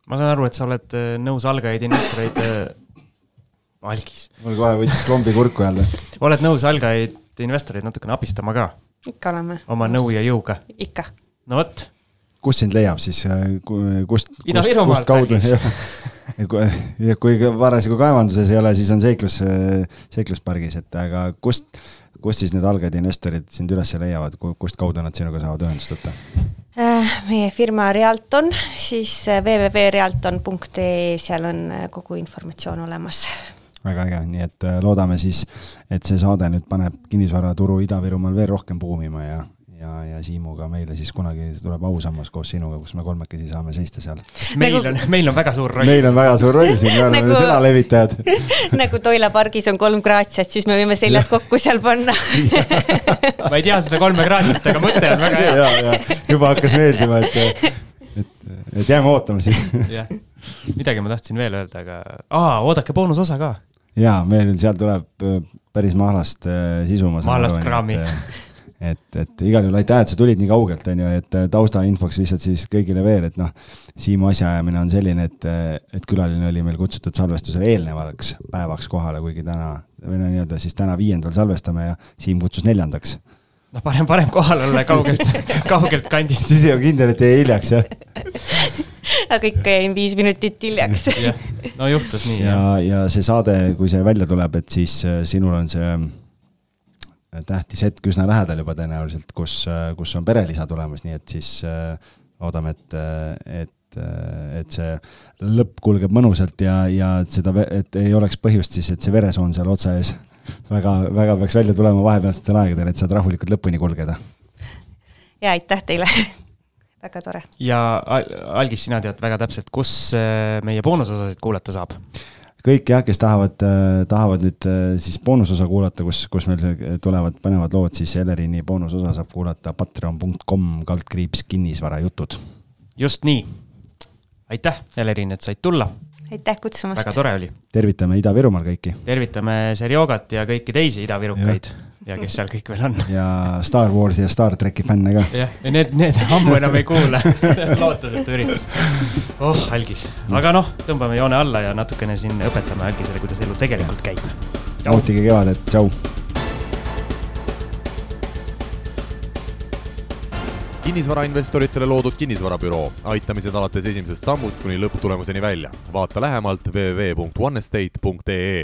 ma saan aru, et sa oled nõus algajaid investoreid algis. mul kohe võttis klombi kurku jälle. (laughs) oled nõus algajaid investoreid natukene abistama ka? ikka oleme. oma nõu ja jõuga? ikka. no vot. kus sind leiab siis, kust? Ida-Virumaalt algis (laughs) ja kui, ja kui parasjagu kaevanduses ei ole, siis on seiklus, seikluspargis, et aga kust, kust siis need algajad investorid sind üles leiavad, kust kaudu nad sinuga saavad ühendust võtta? Äh, meie firma Realton, siis äh, www.realton.ee, seal on äh, kogu informatsioon olemas väga äge, nii et loodame siis, et see saade nüüd paneb kinnisvaraturu Ida-Virumaal veel rohkem buumima ja, ja, ja Siimuga meile siis kunagi tuleb ausammas koos sinuga, kus me kolmekesi saame seista seal. meil nagu... on, meil on väga suur roll. meil on väga suur roll siin, me oleme nagu... sõnalevitajad (laughs) nagu Toila pargis on kolm Graatsiat, siis me võime seljad kokku seal panna (laughs) ma ei tea seda kolme Graatsiat, aga mõte on väga hea. ja, ja juba hakkas meeldima, et, et, et jääme ootama siis jah, midagi ma tahtsin veel öelda, aga aa, oodake boonusosa ka. Jaa, meil seal tuleb äh, päris mahlast äh, sisu. mahlast kraami et, et igal juhul aitäh, et sa tulid nii kaugelt, on ju, et äh, taustainfoks lihtsalt siis kõigile veel, et noh, Siimu asjaajamine on selline, et, äh, et külaline oli meil kutsutud salvestusele eelnevaks päevaks kohale, kuigi täna, või no nii-öelda siis täna viiendal salvestame ja Siim kutsus neljandaks. noh, parem, parem kohal olla kaugelt (laughs) kaugelt kandist. siis ei ole kindel, et jäi hiljaks, jah (laughs) (laughs) aga ikka jäin viis minutit hiljaks. (laughs) No juhtus nii, ja, ja see saade, kui see välja tuleb, et siis äh, sinul on see tähtis hetk üsna lähedal juba tõenäoliselt, kus, kus on perelisa tulemas, nii et siis äh, loodame, et, et, et see lõpp kulgeb mõnusalt ja, ja seda, et ei oleks põhjust siis, et see veresoon seal otsa ees (laughs) väga, väga peaks välja tulema vahepealsetel aegadel, et saad rahulikult lõpuni kulgeda. ja aitäh teile väga tore. ja Algis, sina tead väga täpselt, kus äh, meie boonusosasid kuulata saab kõik jah, kes tahavad, äh, tahavad nüüd äh, siis boonusosa kuulata, kus, kus meil tulevad põnevad lood, siis Elerini boonusosa saab kuulata patreon.com kaldkriips kinnisvarajutud. just nii. aitäh, Elerin, et said tulla. aitäh kutsumast. väga tore oli. tervitame Ida-Virumaal kõiki. tervitame Serjogat ja kõiki teisi idavirukaid ja kes seal kõik veel on. ja Star Warsi ja Star tracki fänne ka. jah, ja need, need ammu enam ei kuule (laughs) lootusetu üritus. oh, algis, aga noh, tõmbame joone alla ja natukene siin õpetame algisele, kuidas elu tegelikult käib. nautige kevadet, tšau. kinnisvarainvestoritele loodud kinnisvarabüroo, aitamised alates esimesest sammust kuni lõpptulemuseni välja. vaata lähemalt www.onestate.ee